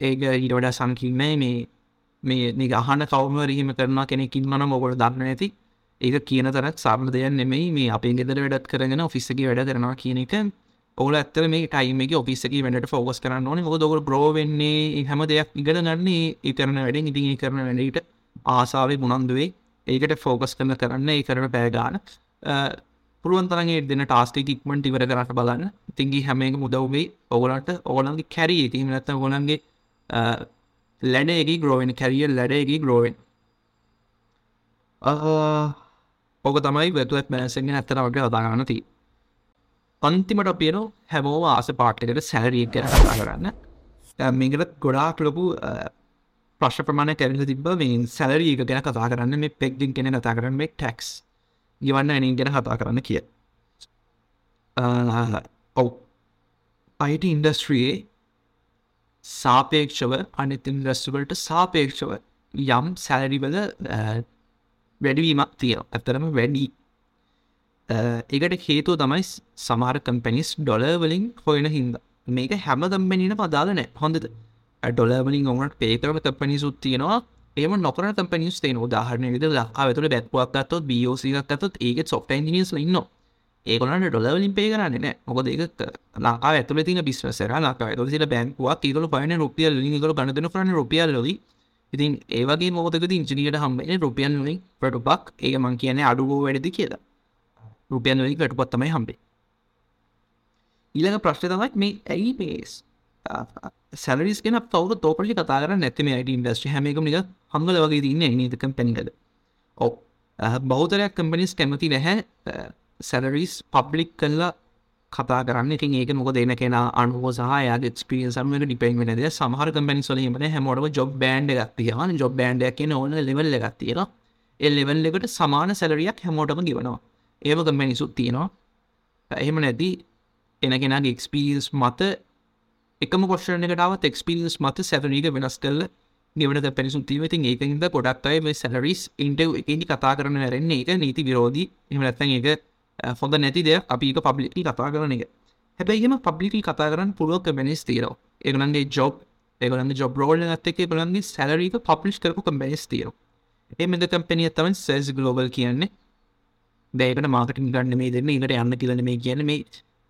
ඒක ඊට වඩා සංකින්න මේ මේ නික අහන කවම රීම කරනා කෙනෙකින් මන මොකොට දන්න ඇති ඒක කියන තරත් සාම දෙයක් නෙමෙයි. මේ අපේ ගෙදර වැඩත් කරගෙන ඔෆිස්සක වැඩ කරනවා කියන එක. ඔල ඇත්තර මේ ටයිම එක ඔෆිස්සක වැඩට ෆෝගස් කරන්න ඕන. මොක දොක බ්‍රෝවෙන්නේ හැම දෙයක් ඉගල නන්නේ ඉතරන වැඩෙන්. ඉතින් කරන වැඩට ආසාාවේ මුණන්දුවේ ඒකට ෆෝකස් කරන කරන්න ඒ කරන පෑගාන පුළුවන් තරගේ දෙන ටාස්ටික් ඉක්මට ඉවර කරට බලන්න. තිංගි හැමක මුදව්වේ ඔගලන්ට ඕගලන්ගේ කැරී තිීම නැත ගොලන්ගේ ලැඩේගේ ග්‍රෝවෙන් කැරිය ලැඩේගේ ග්‍රෝවෙන් ඕක තමයි වැතුවත් මැසෙන් ඇත්තන වගේ අදාගන්නති අන්තිමට පියනු හැමෝම ආස පාට්ටකට සැලරිය කර කරන්න. මේකට ගොඩාක් ලොකු ප්‍රශ් ප්‍රමාණ කැරල තිබ මේ සැලරී එක ගැන කතා කරන්න මේ පෙක්දිින් කෙන කතා කරන්න මේ ටැක්ස් ගවන්න ඇනින් ගැන කතා කරන්න කිය. ඔව්. අයිට ඉන්ඩස්ට්‍රියේ සාපේක්ෂව අනිත් ඉන්ඩස්ටවලට සාපේක්ෂව යම් සැලරිවල වැඩවීමක් තිය ඇතරම වැඩි. එකට හේතුව තමයි සමාර කම්පැනිස් ඩොලවලින් හොයන හින්ද. මේක හැම දම්පැනින පදාල නෑ. හොඳද ඩොලවලින් ඔවනට පේතරම කම්පනි සුත්තියනවා ඒම නොකර කම්පනිස් තේන උදාහරණය විද ලක්කා වෙතුළ බැත්පුවක්ගත්තොත් බියෝසිකත්තොත් ඒත් සොෆ්ට නිස් ඉන්න ඒකොලට ඩොලවලින් පේ කරන්න නෑ මොකද ඒක ලකා ඇතුල තින බිස්වසර ලකා තු සිට බැංකුවක් ඒතුල පයන රුපියල් ලිකල ගණදන කරන්න රුපියල් ලොවි ඉතින් ඒවගේ මොතක ඉංජිනියට හම්බෙන රුපියන් වලින් පටුපක් ඒ මං කියන අඩුගෝ වැඩදි කියලා. රුපියන් වලින් වැටුපත්තමයි හම්බේ ඊළඟ ප්‍රශ්න තමක් මේ ඇයි පේස් සැලරිස් ගෙන තවර තෝපරි කතා කර නැතිම අයිට ඉන්ඩස්ට්‍රි හැමකම නික හංගල වගේ තින්න නීතකම් පැනිකද ඔව. බෞතරයක් කම්පනිස් කැමති නැහැ. සැලරිස් පබ්ලික් කල්ලා කතා කරන්න. ඉතින් ඒක මොක දෙන කෙන අනුව සහය ක්ස්පිරිය සමක ඩිපෙන් වෙනද සමහර කම්පනි සොලීමන හැමෝටම ජොබ් බෑන්ඩ ගත්තියවන ජොබ් බෑන්ඩයක් කියන ඕන ලෙවල් ගත්තියෙන එල් ලෙවල් එකට සමාන සැලරියක් හැමෝටම ගෙවනවා. ඒම කම්පැනිසුත් තියෙනවා. එහෙම නැති එනගෙනගේ එක්ස්පිරියස් මත එකම කොෂණකටාවත් එක්ස්පිරියස් මත සැවරීක වෙනස් කල්ල ගෙවන පැනිසු තිීවති ඒකහිද ගොඩක් අය මේ සැලරිස් ඉන්ටව් එකදි කතා කරන වැරෙන්නේ එක නීති විරෝධී. එම නැත්තන් එක හොඳ නැති දෙයක්. අපි එක පබ්ලිකි කතා කරන එක. හැබැයිම පබ්ලිකි කතා කරන්න පුළුව කමැනිස් තීරෝ ඒගලන්ගේ ජොබ් ඒගලන්න ජොබ් රෝල ඇත්තක ගලන්ගේ සැලරීක පප්ලිස් කරපු කම්බැනිස් තීරෝ ඒ මෙද කම්පැනිය තමන් සෙස් ගලෝබල් කියන්නේ. දැකට මාකටින් ගන්න මේ දෙන්න එකට යන්න කියලන මේ කියන මේ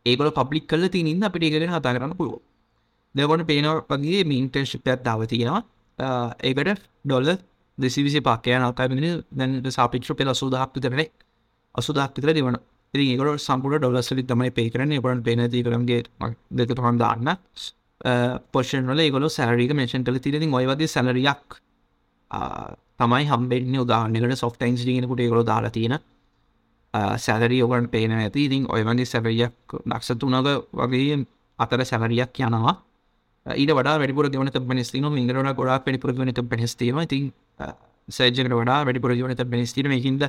ඒගොල පබ්ලික් කල තිනින්ද අපිට ඒගෙන හතා කරන්න පුළුව දෙවන පේනව වගේ මීන්ටර්ශිපයක් දාව තියෙනවා. ඒකට ඩොල්ල දෙසිවිසි පාකයන අල්කාබිනි දැන්ට සාපික්ෂ පෙල අසුදහක්තු තරනෙ අසුදක් විතර දෙවන ඉ ඒකට සම්පුට ඩොලස්සලි තමයි පේ කරන එපට පේනති කරන්ගේ දෙක පහන් දාන්න පොෂන්වල ඒගොල සැරීක මේෂන් කල තිරති ඔයවගේ සැලරියක් තමයි හම්බෙන්නේ උදාහන්නකට සොෆ්ටයින්ස් ගෙනකුට ඒගොල දාලා තියෙන සැලරී ඔකට පේන ඇති ඉතින් ඔයවගේ සැවරියක් දක්ෂ තුනක වගේ අතර සැවරියක් යනවා ඊට වඩා වැඩිපුර ගෙවන පෙනස්තින ඉගරට ගොඩා පෙඩිපුර වන පෙනස්තීම ඉතින් සේජකට වඩා වැඩිපුර ජවන පෙනස්තිීම හිද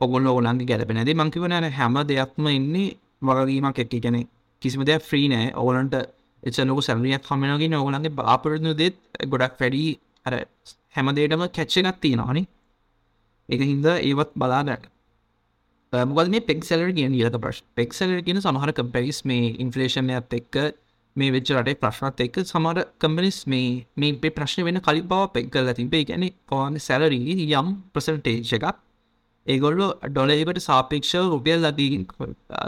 ඔගොල්ල ඔලන්ගේ ගැලපෙනද මංකිවන හැම දෙයක්ම ඉන්නේ වගීමක් එක්ක. ගැන කිසිම දෙයක් ෆ්‍රී නෑ. ඕලන්ට එචලොක සැලියක් කමෙනගෙන ඕලන්ගේ බාපරනු දෙත් ගොඩක් වැඩි අර හැමදේටම කැච්චගත් තියෙනවානි එක හින්ද ඒවත් බලාගන්න මොකද මේ පෙක්සලර කියන ඊලක ප්‍රශ් පෙක්සලර කියන සමහර කම්පැරිස් මේ ඉන්ෆලේෂන්යත් එක්ක මේ වෙච්ච රටේ ප්‍රශ්නත් එක්ක. සමර කම්පනිස් මේ මේ ප්‍රශ්න වෙන කලි බව පෙක් කල තිබේ ගැන පවාන සැලරී යම් ප්‍රසන්ටේජ් එකක්? ඒගොල්ල ඩොලේකට සාපේක්ෂ රුපියල් ලදී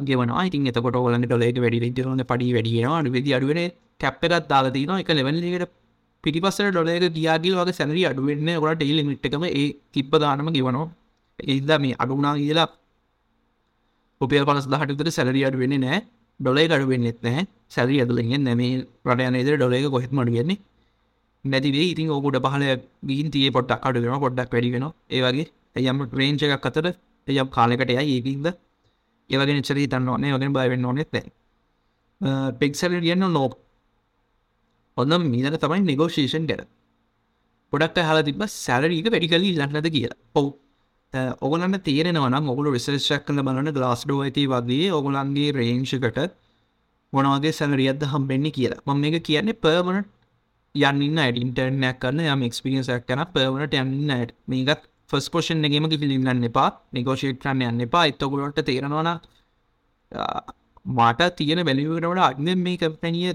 ගෙවනවා. ඉතින් එතකොට ඔලන්න ඩොලේක වැඩි විදිරන පඩි වැඩියෙනවා අඩු වෙදි අඩුවෙන කැප්පකත් දාලතින එක ලෙවල්ලකට පිටිපසර ඩොලේක දියාගිල් වගේ සැනරි අඩුවෙන්න ගොට ටෙල් මිට්කම ඒ තිබ්බ දානම ගෙවනවා. ඒද මේ අඩුනා කියලා රුපියල් පනස් දහට විතර සැලරි අඩු වෙන්නේ නෑ ඩොලේ අඩු වෙන්නෙත් නෑ සැරි ඇතුලෙන් නැමේ රට යනේද ඩොලේක කොහෙත් මඩු වෙන්නේ? නැතිවේ ඉතින් ඕකුට පහල ගීන් තිය පොට්ටක් අඩුවෙන පොඩ්ඩක් වැඩිගෙන ඒවගේ එයම් රේංච එකක් අතර එයම් කාලෙකට යයි ඒකින්ද? ඒවගේ නිචරී තන්න ඕනේ. වගෙන් බයවෙන්න ඕනෙත් පෙක්සල කියන්න නෝ ඔන්න මීනක තමයි නිගෝෂේෂන් ගැන පොඩක් හලා තිබ සැලරීක වැඩි කලී ලන්නද කියලා. ඔවු. ඔගලන්න තේරෙනවනම් ඔගුල විශේෂක් කල බලන ගලාස්ඩෝ ඇති වගේ ඔගුලන්ගේ රේංෂකට මොනවගේ සැලරියද හම්බෙන්නේ කියලා. මම එක කියන්නේ පර්මනට යන්න ඩින්ටර්නයක් කරන්න යම එක්ස්පිරියන්සක් කන පර්මනට යන්න ඇට මේකත් ෆස් පෝෂන් එකම පිළිගන්න එපා නිගෝෂේට් කරන්න යන්න එපා. එත්තගුලට තේරෙනවන මට තියෙන බැලිවටට අග්න මේ කැපැනිය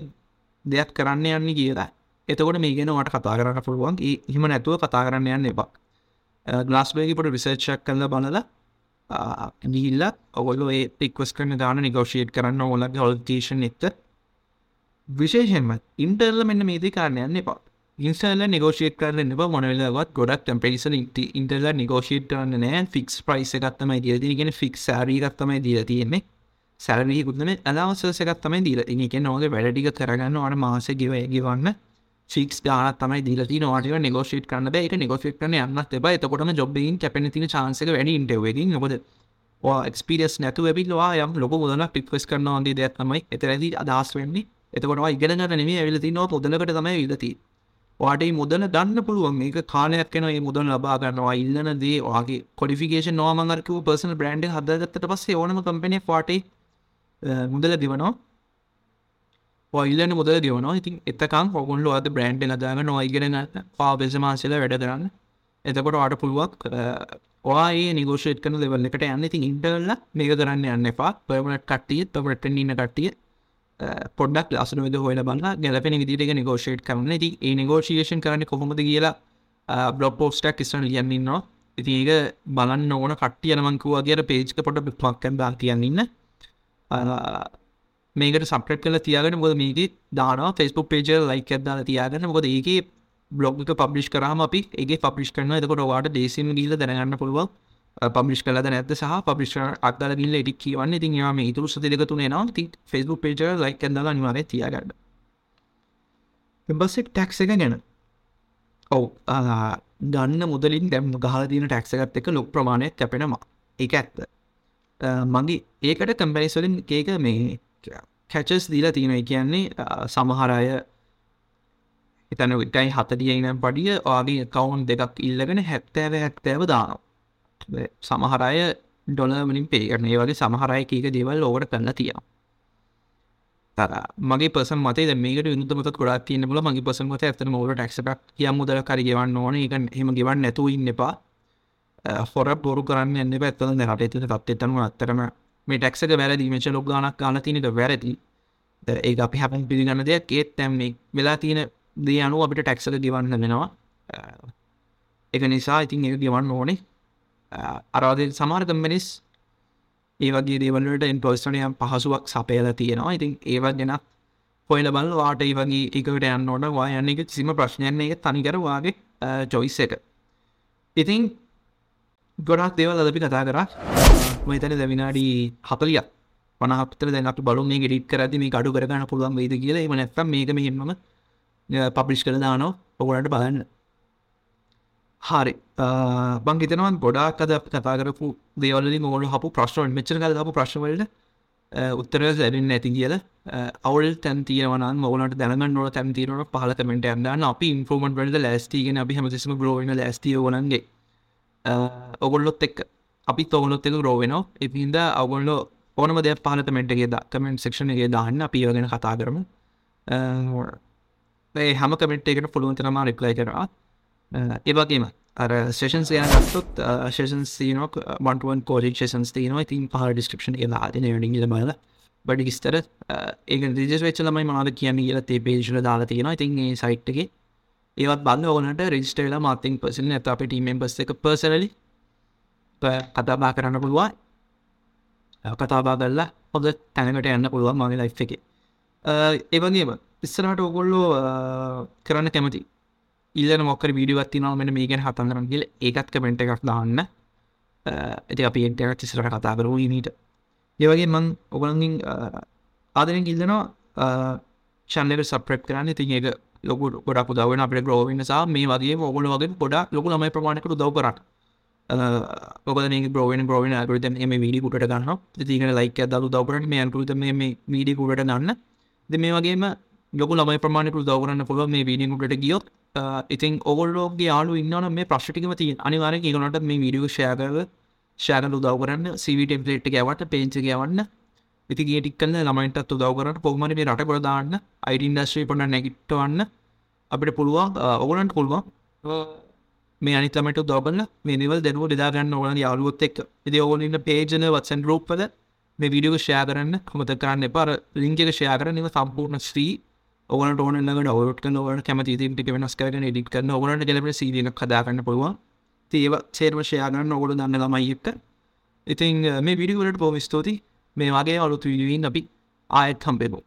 දෙයක් කරන්න යන්න කියලා. එතකොට මේ ගෙන වට කතා කරන්න පුළුවන්. හිම නැතුව කතා කරන්න යන්න එපා. ගලාස්බේගිපට විසර්චක් කල්ල බලල ගිල්ල ඔගොල ටික්වස් කරන දාන නිගෝෂේට් කරන්න ඔොලගේ හොල්තේෂන් එත්ත විශේෂෙන්ම ඉන්ටර්ල මෙන්න මේති කාරණයන්න එපා. ඉන්සල්ල නිගෝෂේට කරන්න එප. මොනවෙලවත් ගොඩක් ටම්පිස ඉන්ටර්ල නිගෝෂේට කරන්න නෑ. ෆික්ස් ප්‍රයිස එකත්තමයි දියති ගෙන ෆික් සාරීගත්තමයි දිල තියෙන්නේ. සැරනීකුත්න අදවසසකත්තමයි දීල තිනක නොද වැඩටික කරගන්න අන මාස ගව ගවන්න. ෆික්ස් ගාන තමයි දිලති නවාටක නිගෝෂේට කරන්න බැයිට නිගෝෂේට කරන යන්නත් එබ එතකොටම ජොබ්බින් කැපෙන තින චාන්සක වැඩි ඉන්ටවෙදී නොකද එක්ස්පිරියස් නැතු වෙබිල්වා යම් ලොක මුදන පික්වස් කරන න්ගේ දෙයක් තමයි. එතරදි අදහස් වෙන්නේ. එතකොට ඉගෙනට නෙමේ ඇවිලති නො මුදලකට තමයි විදති වාට මුදල දන්න පුළුවන්. මේක කාලයක් කෙන මුදල් ලබා ගන්නවා ඉල්ලන දේ වගේ කොඩිෆිකේෂන් නෝමංගරකව පර්සන බ්‍රන්ඩ් හදගත්තට පස්සේ ඕනම කම්පනය වාටේ මුදල දිවනවා. ඔයිල්ලන මුදල ගෙවනවා ඉතින් එතකම් ඔගුල්ලු අද බ්‍රන්ඩ් ලදාග නොයිගෙන පාබෙස මාසල වැඩ කරන්න. එතකොට අට පුළුවක් ඔයේ නිගෝෂේට කන ලෙවල් එකට යන්න. ඉතින් ඉන්ටර්ල මේක කරන්න යන්න එපා. පර්මට කට්ටිය පමට ඉන්න කට්ටිය පොඩක් ලසන විද හොල බන්න ගැලපෙන විදිරක නිගෝෂේට් කරන්න. ති ඒ නිගෝෂේෂන් කරන්න කොහොමද කියලා බ්ලොප් පෝස්ටක් කිස්සන ලියන්නන්නවා ඉති ඒක බලන්න ඕන. කට්ටිය නමංකුවගේ පේජ්ක පොට පක්කැම් බා කියන්නන්න මේකට සප්‍රට් කල තියාගෙන මොද මේක දාන ෆෙස්බුක් පේජ ලයික් ඇදදාල තියාගන්න. මොකද ඒක බ්ලොග්ක පබ්ලිෂ් කරම අපි ඒ පබ්ලිෂ් කරන එතකොට වාට දේශම ගීල දැනගන්න පුළුවන්. පබ්ලිෂ් කලද නැත සහ පබ්ලිෂ් අක්දල ගිල්ල එඩික් කියවන්න. ඉතින් යාම ඉතුරු සතික තුනේ නවා ති ෆෙස්බුක් පේජ ලයික් ඇදදාල නිවාර තියාගන්න. එබස්සෙක් ටැක්ස එක ගැන. ඔව්. ගන්න මුදලින් දැම් ගහලදින ටැක්සගත් එක ලොක් ප්‍රමාණයක් කැපෙනවා. එක ඇත්ත. මගේ ඒකට කම්පැනිස්වලින් ඒක මේ කැචස් දීලා තියෙනයි කියන්නේ සමහරය එතන එකයි හතටියනම් පඩිය ආගේ කවුන් දෙකක් ඉල්ලගෙන හැත්තෑව හැත්තෑව දානවා. සමහරය ඩොලමනින් පේකරන ඒ වගේ සමහරය කීක දේවල් ඕවට කරන්න තියෙනවා. තර මගේ පස මත මේක විතමත ගොඩක් තියන බල මගේ පස මත ඇතන මෝට ටක්සක් කිය මුදල කර ගවන්න ඕන. එක හෙම ගෙවන් නැතු ඉන්න එපා. හොර බොරු කරන්න එන්න පැත්වල රට ඇතුන තත්ත්තනු අත්තරම මේ ටක්සක වැරදි මේච ලොක් ගනක් ගන තිනක වැරදි. ඒ අපි හැපන් පිළිගන්න දෙයක්. ඒත් තැම් මේ වෙලා තියෙන දේ අනු අපිට ටැක්සක ගෙවන්න වෙනවා. එක නිසා ඉතින් ඒ ගෙවන්න ඕනේ. අරවාද සමාර කම්මනිස් ඒවගේ දේවලට එන් පර්ස්ටනයම් පහසුවක් සපයල තියෙනවා. ඉතින් ඒවත් ගෙනත් පොයිල බල් වාට ඒ වගේ එකට යන්න ඕට වායන්න එක කිසිම ප්‍රශ්නයන්නේ එක තනිකරවාගේ චොයිස් එක. ඉතින් ගොඩක් දේවල් අදපි කතා කර. මතන දැවිනාඩී හපලියක් පනහත්තර දැන් අප බලු මේ ගෙඩික් කරදි මේ අඩු කරගන්න පුළුවන් වේද කියලා. එම නැත්තම් මේක මෙහෙමම පබ්ලිෂ් කළ දානෝ ඔගොලට බලන්න. හරි. බංගිතනවන් ගොඩාක් අද කතා කරපු දේවලින් ඔොල හපු ප්‍රශ්න මෙච්චර කල හපු ප්‍රශ්නවලට උත්තර සැරින් නැති කියල. අවුල් තැන් තියවන මොලට දැනග නොල තැන් තිරන පහල කමෙන්ට යන්න අපි ඉන්ෆෝමට වලද ලෑස්ටිගෙන අපි හමසිම ග්‍රෝවන ලස්තිය වනන්ගේ ඔගොල්ලොත් එක් අපි තෝගොලොත් එක ග්‍රෝවෙනවා එහින්ද අවගොල්ලෝ ඕනම දෙයක් පහලත මෙන්ටගේ ද කමෙන්ට් සක්ෂණ එකගේ දාන්න. අපියගෙන කතා කරම. හම කමෙන්ට් එකට පුළුවන්තනම රිප්ලයි කරවා ඒවගේම අර සේෂන් යන ගත්තොත් ශේෂන් සීනක් බන්ටුවන් කෝජ ශේෂන් තියනවා. ඉතින් පහ ඩිස්ක්‍රපෂන් එක ආදන ඩිල බල බඩි ස්තර ඒ රිජස් වෙච්චලමයි මනාද කියන්න කියල තේ පේශල දාලා තියෙන ඉතින් ඒ සයිට්ගේ ඒවත් බන්න ඕනට රෙජිස්ටේලා මාතින් පසන ඇත අප ටීමෙන් පස් එක පර්සනලි කතාබා කරන්න පුළුවන්. කතාබා කරලා හොද තැනකට යන්න පුළුවන් මගේ ලයි් එක. ඒවගේම ඉස්සරහට ඔගොල්ලෝ කරන්න කැමති. ඉල්ල මොක්කර වීඩියවත් නව මෙ මේකෙන් හතන්දරන් කියල. ඒකත් කමෙන්ට එකක් දාන්න. ඇති අපි එක්ටක් තිසර කතා කරු නීට ඒවගේ මං ඔගලගින් ආදරෙන් ඉල්ලනවා ශන්ලක සප්‍රප් කරන්න. ති ඒක ලොකු ගොඩක් උදවන අපට ග්‍රෝවෙනසා මේ වගේ ඔගොල වගේ ගොඩක් ලොකු ළමයි ප්‍රමාණකට දව කරට ඔකන ග්‍රෝවෙන් ග්‍රෝවෙන අකරත මේ වීඩි කුට ගන්න තික ලයික දු දවරට මේ අන්කෘත මේ වීඩි කුට ගන්න. දෙ මේ වගේම ලොකු ළමයි ප්‍රමාණකු දවරන්න පුළුව මේ වීඩිකුට ගියොත්. ඉතින් ඔගොල්ලෝගේ යාලු ඉන්නන මේ ප්‍රශ්ටිකම තිය අනිවාර ඒගනට මේ වීඩියෝ ෂෑකව ෂෑනලු දවරන්න සිවිටම්පලේට් ගැවට පේංච ගවන්න ඉති ගේටික්කල ළමයින්ටත් උදවරට පොහමට මේ රට කොදාන්න අයිඩන්ඩස්්‍රී පොට නැගිට්ටවන්න අපිට පුළුවන් ඔගලන්ට පුළුවන්. මේ අනිතමට දබල මේනිවල් දැනුව දෙදාගන්න ඕන යාලුවොත් එක් ඉදි ඔගොලන්න පේජන වත්සන් රෝප්පද මේ විඩියෝ ෂයා කරන්න. කොමත කරන්න එපර ලිංජක ෂයා කරන නිව සම්පූර්ණ ශ්‍රී ඔගලට ඕනලට ඔවට නොවට කැමති ටික වෙනස් කරන ඩික් කරන ඔගලට ගෙලප සීදන කදාගන්න පුළුවන්. ඒව සේර්ව ෂයාගන්න ඔගොල දන්න ළමයික්ට ඉතින් මේ විඩියවලට පෝම ස්තෝති මේ වගේ අලුතු විඩියීන් අපි ආයත් හම්බෙබෝ